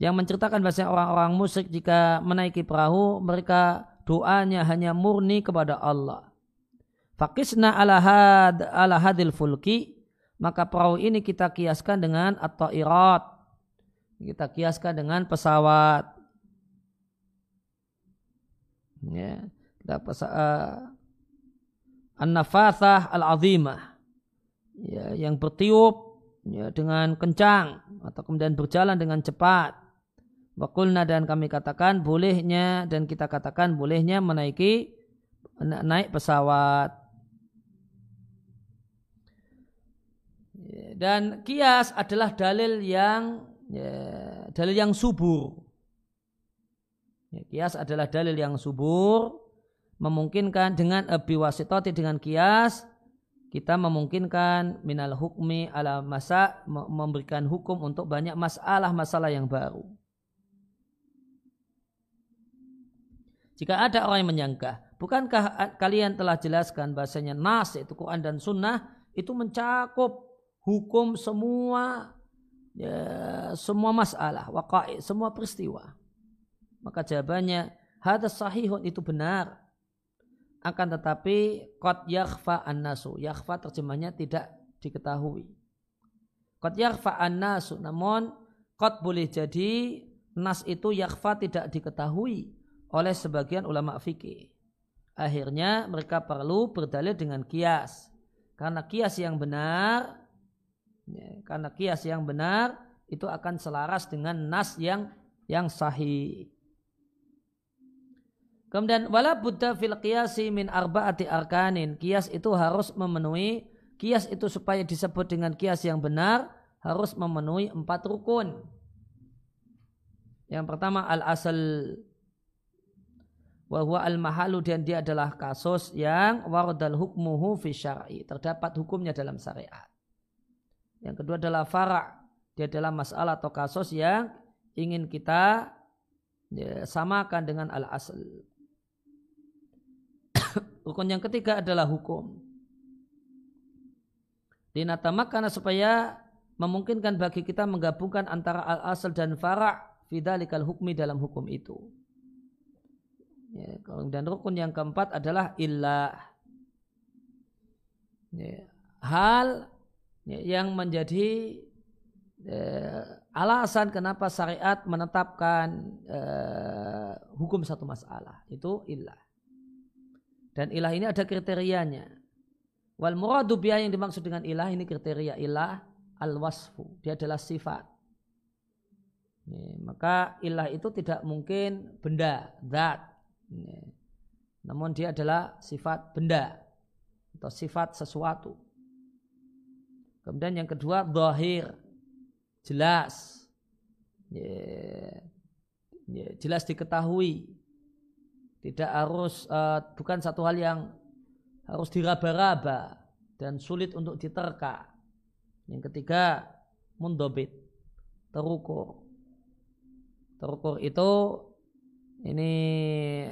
Yang menceritakan bahasa orang-orang musyrik jika menaiki perahu mereka doanya hanya murni kepada Allah. Fakisna ala, had, ala hadil fulki maka perahu ini kita kiaskan dengan atau irat. Kita kiaskan dengan pesawat ya. Kita uh, an-nafathah al-azimah. Ya, yang bertiup ya, dengan kencang atau kemudian berjalan dengan cepat. Wakulna dan kami katakan bolehnya dan kita katakan bolehnya menaiki naik pesawat. Dan kias adalah dalil yang ya, dalil yang subur. Ya, kias adalah dalil yang subur, memungkinkan dengan biwasitoti dengan kias kita memungkinkan minal hukmi ala masa memberikan hukum untuk banyak masalah-masalah yang baru. Jika ada orang yang menyangka, bukankah kalian telah jelaskan bahasanya nas itu Quran dan Sunnah itu mencakup hukum semua ya, semua masalah, wakai, semua peristiwa. Maka jawabannya, hadas sahihun itu benar akan tetapi kot yakhfa an-nasu. Yakhfa terjemahnya tidak diketahui. Kot yakhfa an-nasu. Namun kot boleh jadi nas itu yakhfa tidak diketahui oleh sebagian ulama fikih. Akhirnya mereka perlu berdalil dengan kias. Karena kias yang benar, ya, karena kias yang benar itu akan selaras dengan nas yang yang sahih. Kemudian wala buddha fil qiyasi min arba'ati arkanin. Kias itu harus memenuhi kias itu supaya disebut dengan kias yang benar harus memenuhi empat rukun. Yang pertama al asal bahwa al mahalu dan dia adalah kasus yang waradal hukmuhu fi syar'i terdapat hukumnya dalam syariat. Yang kedua adalah fara' dia adalah masalah atau kasus yang ingin kita ya, samakan dengan al asal. Rukun yang ketiga adalah hukum. Dinatamak karena supaya memungkinkan bagi kita menggabungkan antara al-asal dan fara' fidalikal hukmi dalam hukum itu. Ya, dan rukun yang keempat adalah illah. Ya, hal ya, yang menjadi alasan kenapa syariat menetapkan uh, hukum satu masalah itu illah. Dan ilah ini ada kriterianya. Wal muradu yang dimaksud dengan ilah ini kriteria ilah al wasfu. Dia adalah sifat. Maka ilah itu tidak mungkin benda, zat. Namun dia adalah sifat benda atau sifat sesuatu. Kemudian yang kedua zahir, jelas. jelas diketahui tidak harus uh, bukan satu hal yang harus diraba-raba dan sulit untuk diterka. Yang ketiga, mundobit, terukur. Terukur itu ini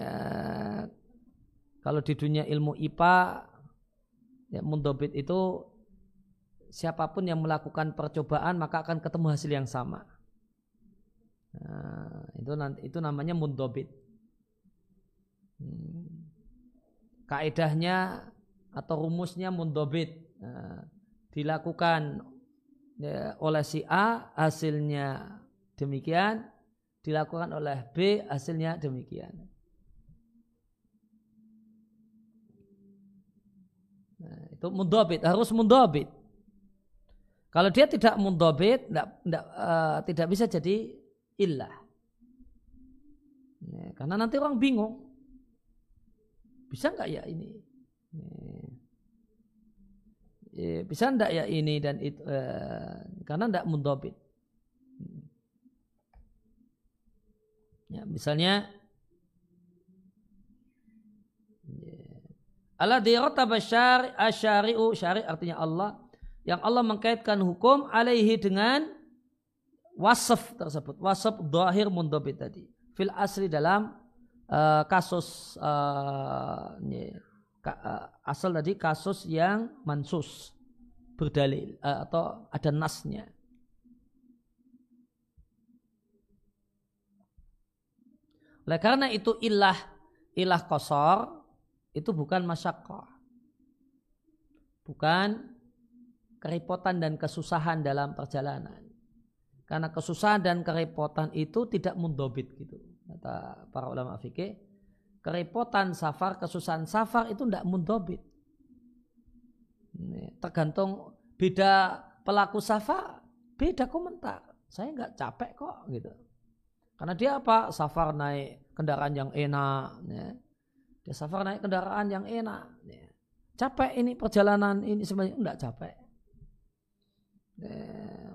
uh, kalau di dunia ilmu IPA ya mundobit itu siapa pun yang melakukan percobaan maka akan ketemu hasil yang sama. Nah, itu nanti itu namanya mundobit. Kaedahnya atau rumusnya mundobit nah, dilakukan ya, oleh si A hasilnya demikian dilakukan oleh B hasilnya demikian. Nah, itu mundobit harus mundobit. Kalau dia tidak mundobit tidak, tidak, uh, tidak bisa jadi illah ya, karena nanti orang bingung bisa nggak ya ini? Ya, bisa nggak ya ini dan itu? Eh, karena nggak mundobit. Ya, misalnya ya. Allah dirotaba syari asyari'u syari artinya Allah yang Allah mengkaitkan hukum alaihi dengan wasaf tersebut wasaf dohir mundobit tadi fil asli dalam uh, kasus uh, asal tadi kasus yang mansus berdalil uh, atau ada nasnya. Oleh karena itu ilah ilah kosor itu bukan masyakkah. Bukan kerepotan dan kesusahan dalam perjalanan. Karena kesusahan dan kerepotan itu tidak mundobit gitu kata para ulama fikih kerepotan safar kesusahan safar itu tidak mundobit tergantung beda pelaku safar beda komentar saya nggak capek kok gitu karena dia apa safar naik kendaraan yang enak ya. dia safar naik kendaraan yang enak ya. capek ini perjalanan ini sebenarnya enggak capek ya.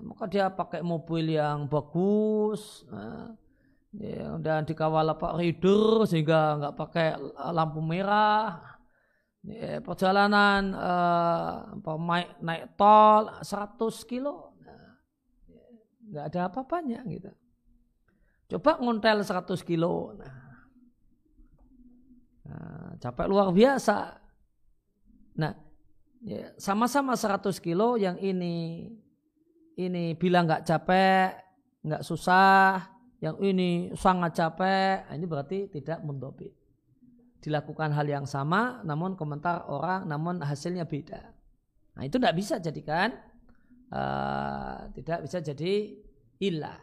maka dia pakai mobil yang bagus nah, ya, dan dikawal pak reader sehingga nggak pakai lampu merah. Ya, perjalanan uh, naik, naik tol 100 kilo. Nah, nggak ada apa-apanya gitu. Coba ngontel 100 kilo. Nah, nah capek luar biasa. Nah ya, sama-sama 100 kilo yang ini ini bilang nggak capek nggak susah yang ini sangat capek nah, ini berarti tidak mendobit dilakukan hal yang sama namun komentar orang namun hasilnya beda. Nah itu tidak bisa jadikan uh, tidak bisa jadi ilah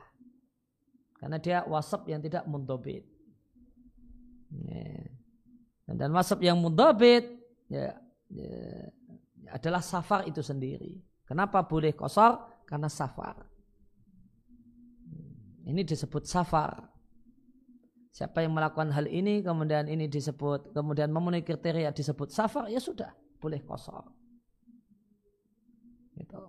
karena dia wasap yang tidak mundobit. Ya. Dan wasap yang mundobit ya, ya, adalah safar itu sendiri. Kenapa boleh kosor? Karena safar. Ini disebut safar. Siapa yang melakukan hal ini kemudian ini disebut kemudian memenuhi kriteria disebut safar ya sudah boleh kosor. Gitu.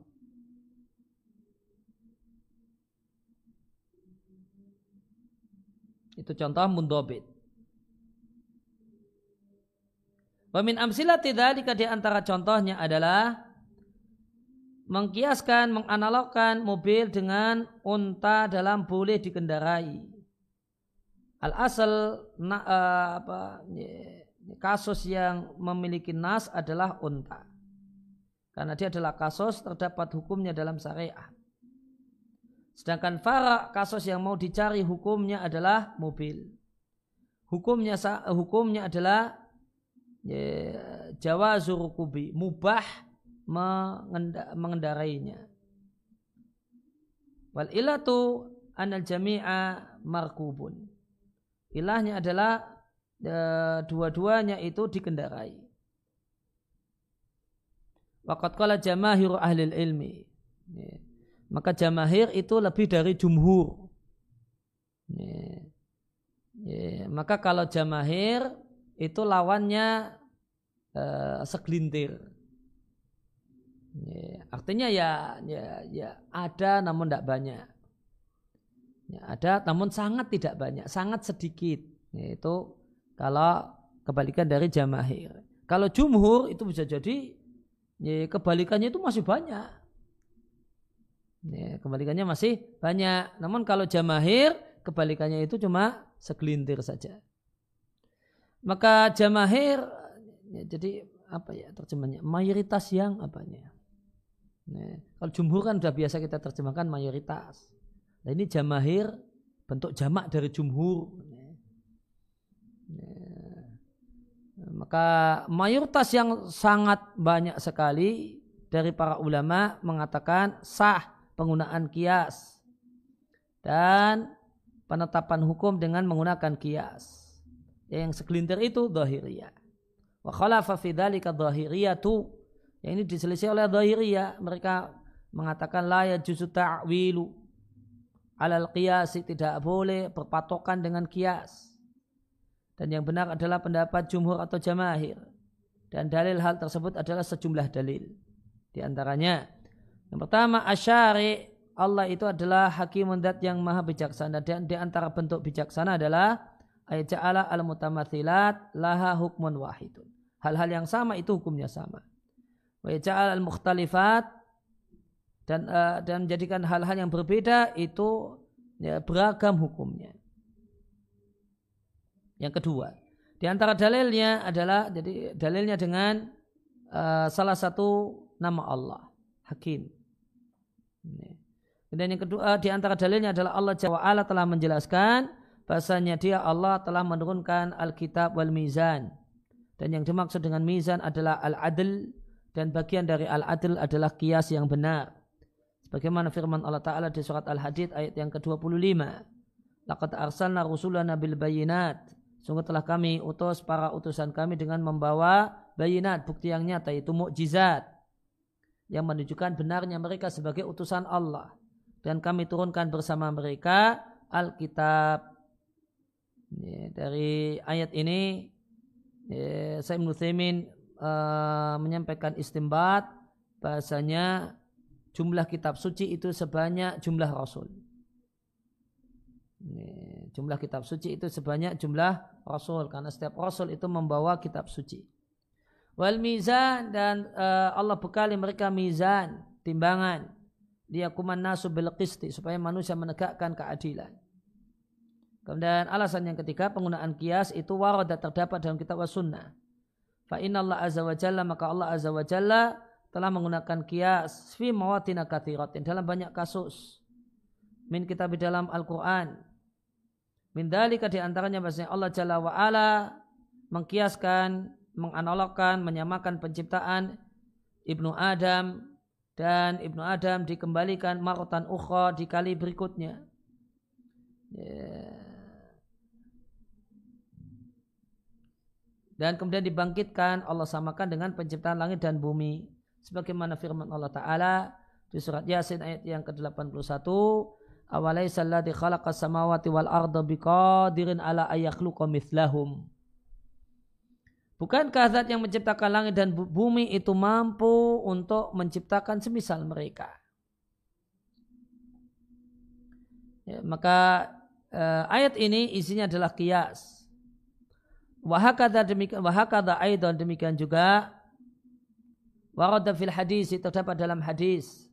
Itu contoh mundobit. Wamin amsilah tidak di antara contohnya adalah mengkiaskan, menganalogkan mobil dengan unta dalam boleh dikendarai. Al asal na, uh, apa, kasus yang memiliki nas adalah unta. Karena dia adalah kasus terdapat hukumnya dalam syariat. Sedangkan farak kasus yang mau dicari hukumnya adalah mobil. Hukumnya hukumnya adalah ya, Jawa zurukubi mubah mengendarainya. Wal ilatu anal jami'a markubun. Ilahnya adalah e, dua-duanya itu dikendarai. Waqat qala jamahir ahli ilmi. Maka jamahir itu lebih dari jumhur. Ya. Ya. Maka kalau jamahir itu lawannya e, segelintir. Ya. Artinya ya, ya, ya ada namun tidak banyak. Ya, ada namun sangat tidak banyak, sangat sedikit. Yaitu kalau kebalikan dari jamahir. Kalau jumhur itu bisa jadi ya, kebalikannya itu masih banyak. Ya, kebalikannya masih banyak. Namun kalau jamahir kebalikannya itu cuma segelintir saja. Maka jamahir ya, jadi apa ya terjemahnya mayoritas yang apanya. Kalau jumhur kan sudah biasa kita terjemahkan mayoritas. Nah ini jamahir bentuk jamak dari jumhur. Maka mayoritas yang sangat banyak sekali dari para ulama mengatakan sah penggunaan kias dan penetapan hukum dengan menggunakan kias. Yang segelintir itu zahiriyah. Wa khalafa fi dzalika tu yang ini diselisih oleh zahiriyah. Mereka mengatakan la yajuzu ta'wilu alal qiyasi tidak boleh berpatokan dengan kias. Dan yang benar adalah pendapat jumhur atau jamahir. Dan dalil hal tersebut adalah sejumlah dalil. Di antaranya, yang pertama asyari Allah itu adalah hakim dat yang maha bijaksana dan di antara bentuk bijaksana adalah ayat ja'ala al mutamathilat laha hukmun wahidun. Hal-hal yang sama itu hukumnya sama. Wa ja'ala al mukhtalifat dan uh, dan menjadikan hal-hal yang berbeda itu ya, beragam hukumnya. Yang kedua, di antara dalilnya adalah jadi dalilnya dengan uh, salah satu nama Allah, Hakim. Dan yang kedua di antara dalilnya adalah Allah Jalla telah menjelaskan bahasanya dia Allah telah menurunkan Alkitab wal Mizan. Dan yang dimaksud dengan mizan adalah al-adl dan bagian dari al-adl adalah kias yang benar. Bagaimana firman Allah Ta'ala di surat Al-Hadid ayat yang ke-25. Laqad arsalna rusulana bil bayinat. Sungguh telah kami utus para utusan kami dengan membawa bayinat, bukti yang nyata, yaitu mukjizat yang menunjukkan benarnya mereka sebagai utusan Allah. Dan kami turunkan bersama mereka Alkitab. Dari ayat ini, ya, Sayyid uh, menyampaikan istimbat bahasanya jumlah kitab suci itu sebanyak jumlah rasul. jumlah kitab suci itu sebanyak jumlah rasul karena setiap rasul itu membawa kitab suci. Wal mizan dan uh, Allah bekali mereka mizan, timbangan. Dia kuman nasu bil qisti supaya manusia menegakkan keadilan. Kemudian alasan yang ketiga penggunaan kias itu waradat terdapat dalam kitab was sunnah. Fa Allah azza wa jalla maka Allah azza wa jalla telah menggunakan kias fi mawatina kathiratin dalam banyak kasus. Min kitab dalam Al-Quran. Min dalika di antaranya bahasanya Allah Jalla wa ala mengkiaskan menganalogkan menyamakan penciptaan Ibnu Adam dan Ibnu Adam dikembalikan marotan ukho di kali berikutnya. Yeah. Dan kemudian dibangkitkan Allah samakan dengan penciptaan langit dan bumi sebagaimana firman Allah taala di surat Yasin ayat yang ke-81 awalaisa alladzi khalaqas samawati wal arda biqadirin ala ayakhluqa mithlahum Bukankah zat yang menciptakan langit dan bumi itu mampu untuk menciptakan semisal mereka? Ya, maka eh, ayat ini isinya adalah kias. Wahakada demikian, wahakada aidan demikian juga Warada fil hadis terdapat dalam hadis.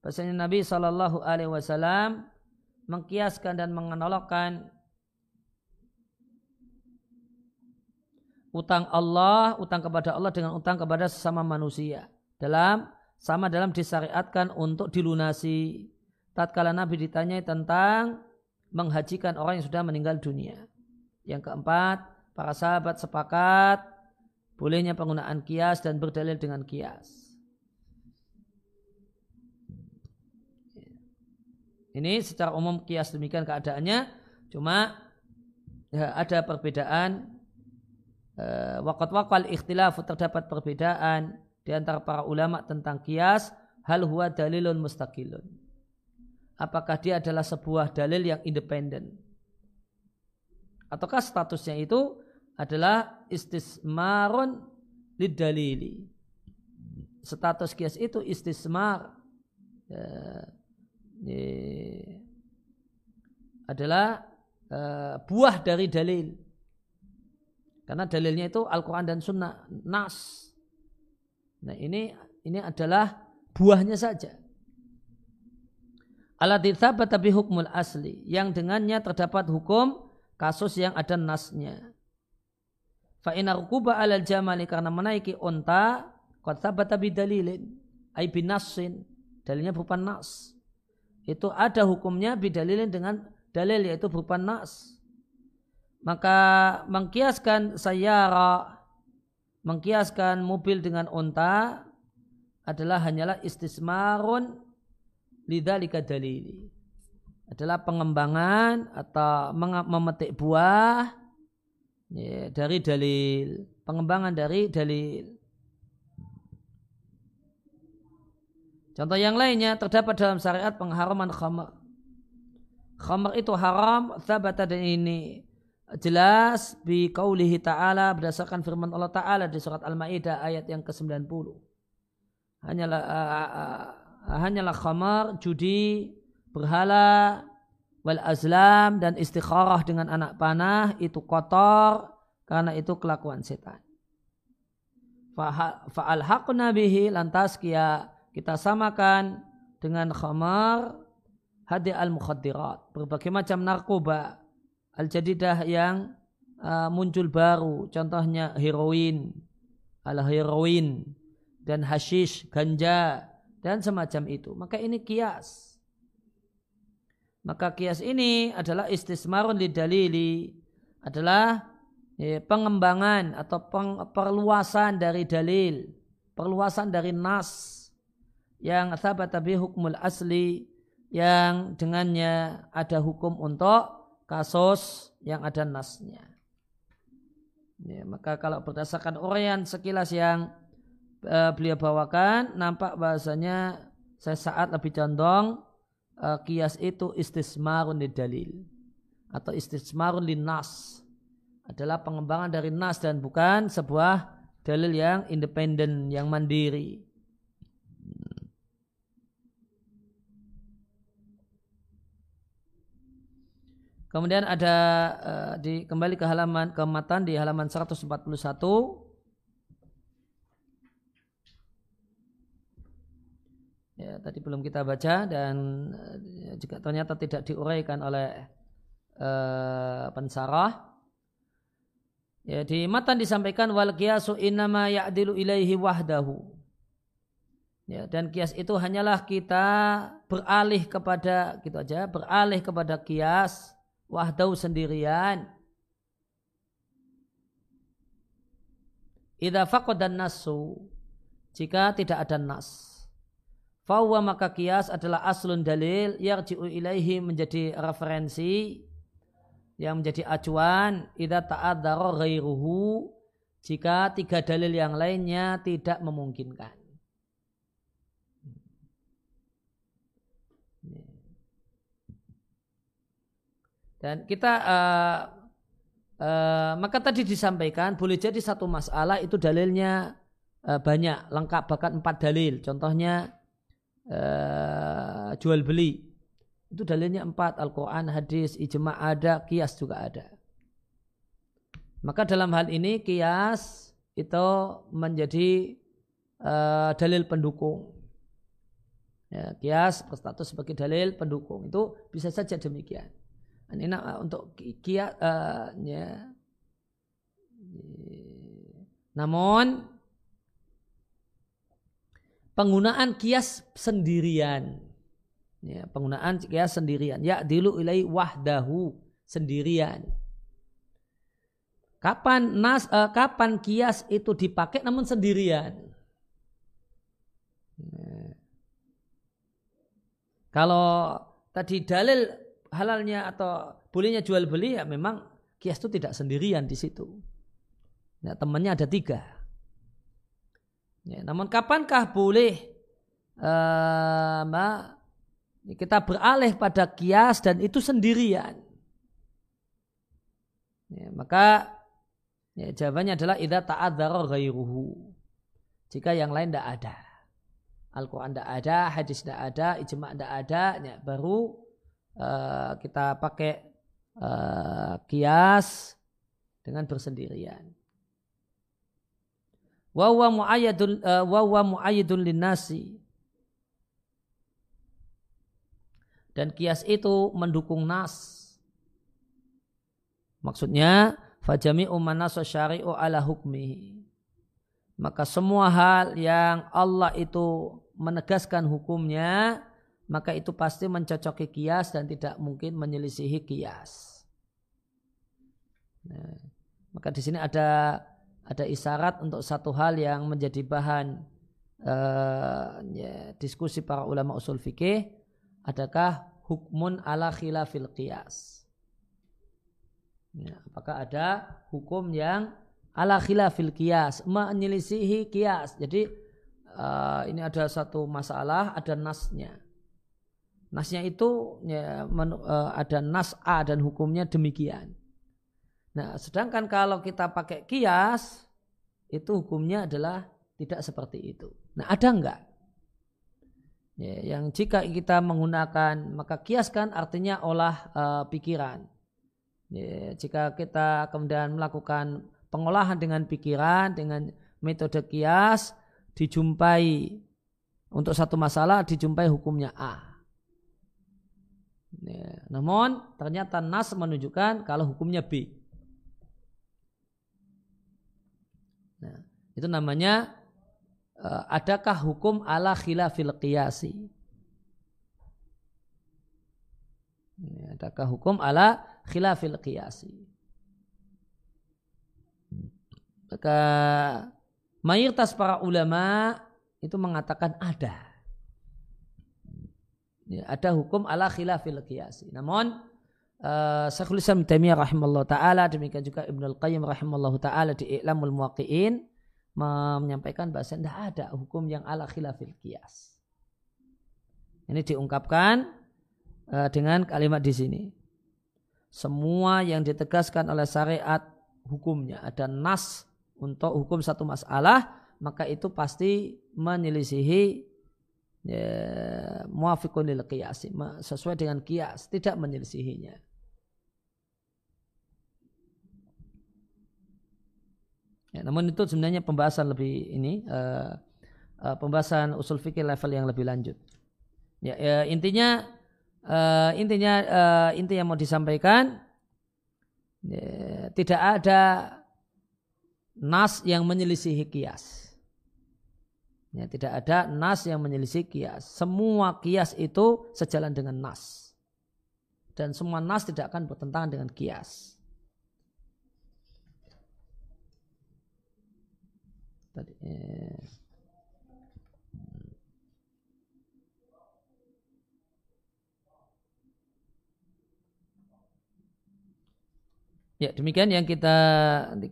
Bahasanya Nabi Shallallahu Alaihi Wasallam mengkiaskan dan menganalogkan utang Allah, utang kepada Allah dengan utang kepada sesama manusia. Dalam sama dalam disyariatkan untuk dilunasi. Tatkala Nabi ditanyai tentang menghajikan orang yang sudah meninggal dunia. Yang keempat, para sahabat sepakat bolehnya penggunaan kias dan berdalil dengan kias. Ini secara umum kias demikian keadaannya, cuma ya, ada perbedaan eh, wakat wakal ikhtilaf terdapat perbedaan di antara para ulama tentang kias hal huwa dalilun mustaqilun. Apakah dia adalah sebuah dalil yang independen? Ataukah statusnya itu adalah istismarun lidalili. Status kias itu istismar. Ya, adalah uh, buah dari dalil. Karena dalilnya itu Al-Quran dan Sunnah, Nas. Nah ini ini adalah buahnya saja. Alat tapi hukmul asli. Yang dengannya terdapat hukum kasus yang ada nasnya. Fa inna rukuba alal jamali karena menaiki unta qad thabata bidalilin ay binassin dalilnya berupa nas. Itu ada hukumnya bidalilin dengan dalil yaitu berupa nas. Maka mengkiaskan sayara mengkiaskan mobil dengan unta adalah hanyalah istismarun lidzalika dalili. Adalah pengembangan atau memetik buah ya, dari dalil pengembangan dari dalil. Contoh yang lainnya terdapat dalam syariat pengharaman khamar khamar itu haram thabata dan ini jelas bi qaulihi ta'ala berdasarkan firman Allah ta'ala di surat Al-Maidah ayat yang ke-90. Hanyalah uh, uh, hanyalah khamar judi berhala wal azlam dan istikharah dengan anak panah itu kotor karena itu kelakuan setan. Fa'al haqna bihi lantas kia kita samakan dengan khamar hadi al mukhaddirat berbagai macam narkoba al jadidah yang uh, muncul baru contohnya heroin al heroin dan hashish ganja dan semacam itu maka ini kias maka kias ini adalah istismarun lidalili adalah ya, pengembangan atau peng, perluasan dari dalil, perluasan dari nas yang sahabat tabi hukmul asli yang dengannya ada hukum untuk kasus yang ada nasnya. Ya, maka kalau berdasarkan orian sekilas yang uh, beliau bawakan, nampak bahasanya saya saat lebih condong uh, kias itu istismarun di dalil atau istismarun di nas. Adalah pengembangan dari nas dan bukan sebuah dalil yang independen yang mandiri. Kemudian ada uh, di kembali ke halaman kematan di halaman 141 ya tadi belum kita baca dan uh, juga ternyata tidak diuraikan oleh uh, pensarah ya di matan disampaikan wal qiyasu innama ya'dilu ilaihi wahdahu Ya, dan kias itu hanyalah kita beralih kepada gitu aja, beralih kepada kias wahdau sendirian. Idza faqadan nasu jika tidak ada nas. Fawwa maka kias adalah aslun dalil yarji'u ilaihi menjadi referensi yang menjadi acuan idza ta'adzara ghairuhu jika tiga dalil yang lainnya tidak memungkinkan. Dan kita uh, uh, maka tadi disampaikan boleh jadi satu masalah itu dalilnya uh, banyak lengkap bahkan empat dalil. Contohnya uh, jual beli itu dalilnya empat Al-Quran, hadis, ijma ada, kias juga ada. Maka dalam hal ini kias itu menjadi uh, dalil pendukung. Ya, kias berstatus sebagai dalil pendukung itu bisa saja demikian. Ini untuk kia uh, ya. Namun penggunaan kias sendirian ya, penggunaan kias sendirian ya dilu ilai wahdahu sendirian kapan nas uh, kapan kias itu dipakai namun sendirian ya. kalau tadi dalil halalnya atau bolehnya jual beli ya memang kias itu tidak sendirian di situ. Ya, temannya ada tiga. Ya, namun kapankah boleh uh, kita beralih pada kias dan itu sendirian? Ya, maka ya, jawabannya adalah idza ta'adzara ghairuhu. Jika yang lain tidak ada. Al-Quran tidak ada, hadis tidak ada, ijma tidak ada, ya, baru uh, kita pakai uh, kias dengan bersendirian. Wawa mu'ayyadun uh, mu'ayyadun linnasi. Dan kias itu mendukung nas. Maksudnya fajami umanaso syari'u ala hukmi. Maka semua hal yang Allah itu menegaskan hukumnya maka itu pasti mencocoki kias dan tidak mungkin menyelisihi kias. Nah, maka di sini ada ada isyarat untuk satu hal yang menjadi bahan uh, ya, diskusi para ulama usul fikih, adakah hukmun ala khilafil kias? Ya, apakah ada hukum yang ala khilafil kias, menyelisihi kias? Jadi uh, ini ada satu masalah, ada nasnya Nasnya itu ya, men, uh, ada nas A dan hukumnya demikian. Nah, sedangkan kalau kita pakai kias, itu hukumnya adalah tidak seperti itu. Nah, ada enggak? Ya, yang jika kita menggunakan maka kias kan artinya olah uh, pikiran. Ya, jika kita kemudian melakukan pengolahan dengan pikiran dengan metode kias dijumpai untuk satu masalah dijumpai hukumnya A. Ya, namun ternyata nas menunjukkan kalau hukumnya B. itu namanya uh, adakah hukum ala khilafil qiyasi? Ya, adakah hukum ala khilafil qiyasi? Maka mayoritas para ulama itu mengatakan ada ya, ada hukum ala khilafil qiyasi. Namun uh, Syekhul Islam Taimiyah rahimallahu taala demikian juga Ibnu Al-Qayyim rahimallahu taala di I'lamul Muwaqqi'in menyampaikan bahasa tidak ada hukum yang ala khilafil qiyas. Ini diungkapkan uh, dengan kalimat di sini. Semua yang ditegaskan oleh syariat hukumnya ada nas untuk hukum satu masalah maka itu pasti menyelisihi ya, muafiqun lil sesuai dengan kias tidak menyelisihinya Ya, namun itu sebenarnya pembahasan lebih ini uh, uh, pembahasan usul fikih level yang lebih lanjut. Ya, ya intinya uh, intinya uh, inti yang mau disampaikan ya, tidak ada nas yang menyelisihi kias. Ya, tidak ada nas yang menyelisih kias. Semua kias itu sejalan dengan nas. Dan semua nas tidak akan bertentangan dengan kias. Tadi, eh. Ya demikian yang kita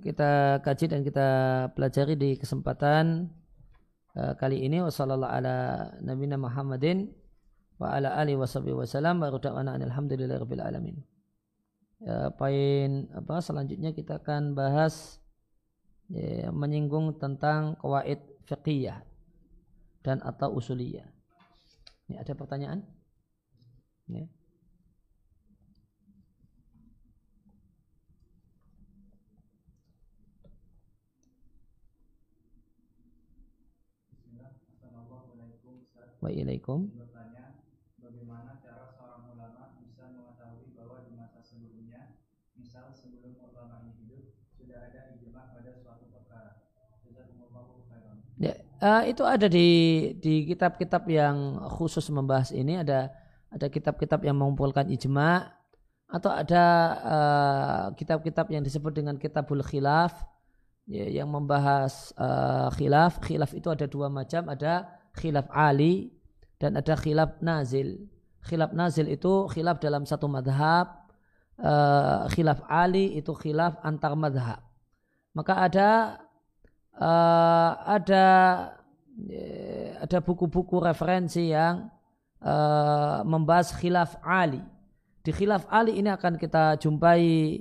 kita kaji dan kita pelajari di kesempatan uh, kali ini wasallallahu ala nabiyina Muhammadin wa ala ali washabihi wasallam wa radana alhamdulillahirabbil alamin. Ya, poin apa selanjutnya kita akan bahas ya, menyinggung tentang kawaid fiqhiyah dan atau usuliyah. Ini ada pertanyaan? Ya. Wa ilaikum. Bertanya, bagaimana cara seorang ulama bisa mengetahui bahwa di masa sebelumnya, misal sebelum ulama ini hidup, Ya, uh, itu ada di di kitab-kitab yang khusus membahas ini. Ada ada kitab-kitab yang mengumpulkan ijma atau ada uh, kitab-kitab yang disebut dengan kitabul khilaf ya, yang membahas uh, khilaf. Khilaf itu ada dua macam. Ada khilaf ali dan ada khilaf nazil. Khilaf nazil itu khilaf dalam satu madhab. Uh, khilaf ali itu khilaf antar madhab. Maka ada uh, ada uh, ada buku-buku referensi yang uh, membahas khilaf ali. Di khilaf ali ini akan kita jumpai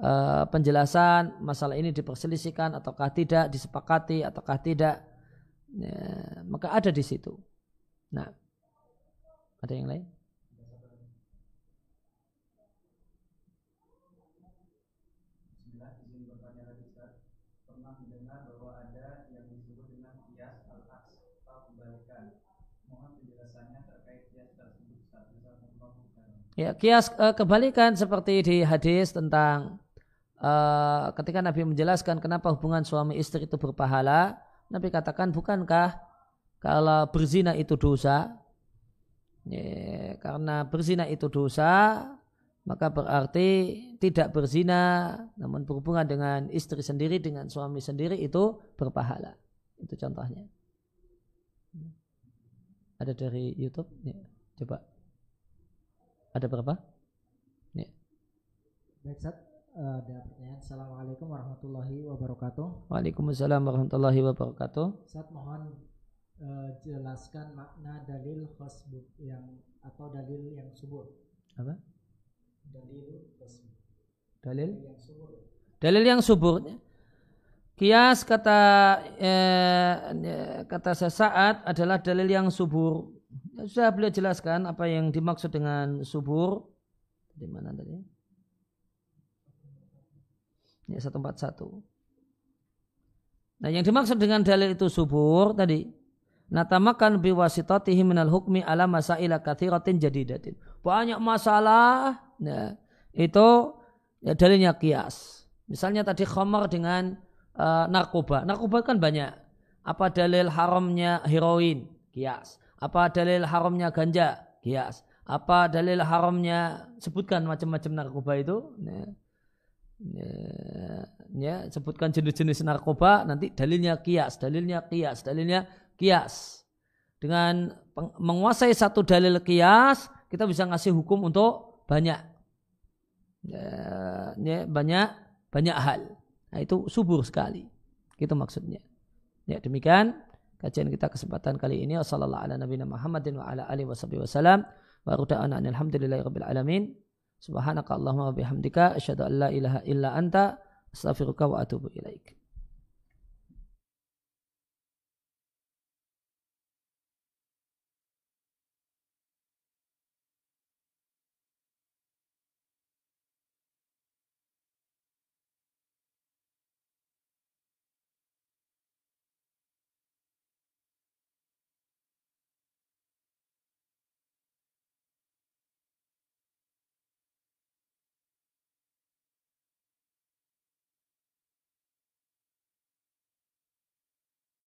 uh, penjelasan masalah ini diperselisihkan ataukah tidak, disepakati ataukah tidak Ya, maka ada di situ. Nah, ada yang lain? Ya, kias uh, kebalikan seperti di hadis tentang uh, ketika Nabi menjelaskan kenapa hubungan suami istri itu berpahala, Nabi katakan bukankah kalau berzina itu dosa? Ya, karena berzina itu dosa maka berarti tidak berzina namun berhubungan dengan istri sendiri dengan suami sendiri itu berpahala. Itu contohnya. Ada dari YouTube? Ya, coba ada berapa ya. baik Eh, ada pertanyaan. Assalamualaikum warahmatullahi wabarakatuh. Waalaikumsalam warahmatullahi wabarakatuh. Saat mohon uh, jelaskan makna dalil khasbut yang atau dalil yang subur. Apa? Dalil khasbut. Dalil? yang subur. Dalil yang subur. Kias kata eh, kata sesaat adalah dalil yang subur. Sudah beliau jelaskan apa yang dimaksud dengan subur. Di mana tadi? Ya, 141. Nah yang dimaksud dengan dalil itu subur tadi. Natamakan biwasitatihi minal hukmi ala masaila kathiratin jadidatin. Banyak masalah. Nah, itu ya, dalilnya kias. Misalnya tadi khamar dengan uh, narkoba. Narkoba kan banyak. Apa dalil haramnya heroin? Kias. Apa dalil haramnya ganja? Kias. Apa dalil haramnya? Sebutkan macam-macam narkoba itu? Nah, ya, ya sebutkan jenis-jenis narkoba nanti dalilnya kias dalilnya kias dalilnya kias. Dengan menguasai satu dalil kias kita bisa ngasih hukum untuk banyak. Ya, ya, banyak banyak hal. Nah, itu subur sekali. Itu maksudnya. Ya demikian kajian kita kesempatan kali ini. Wassalamualaikum warahmatullahi wabarakatuh wa alhamdulillahi alamin. Subhanaka Allahumma bihamdika asyhadu an la ilaha illa anta astaghfiruka wa atubu ilaik.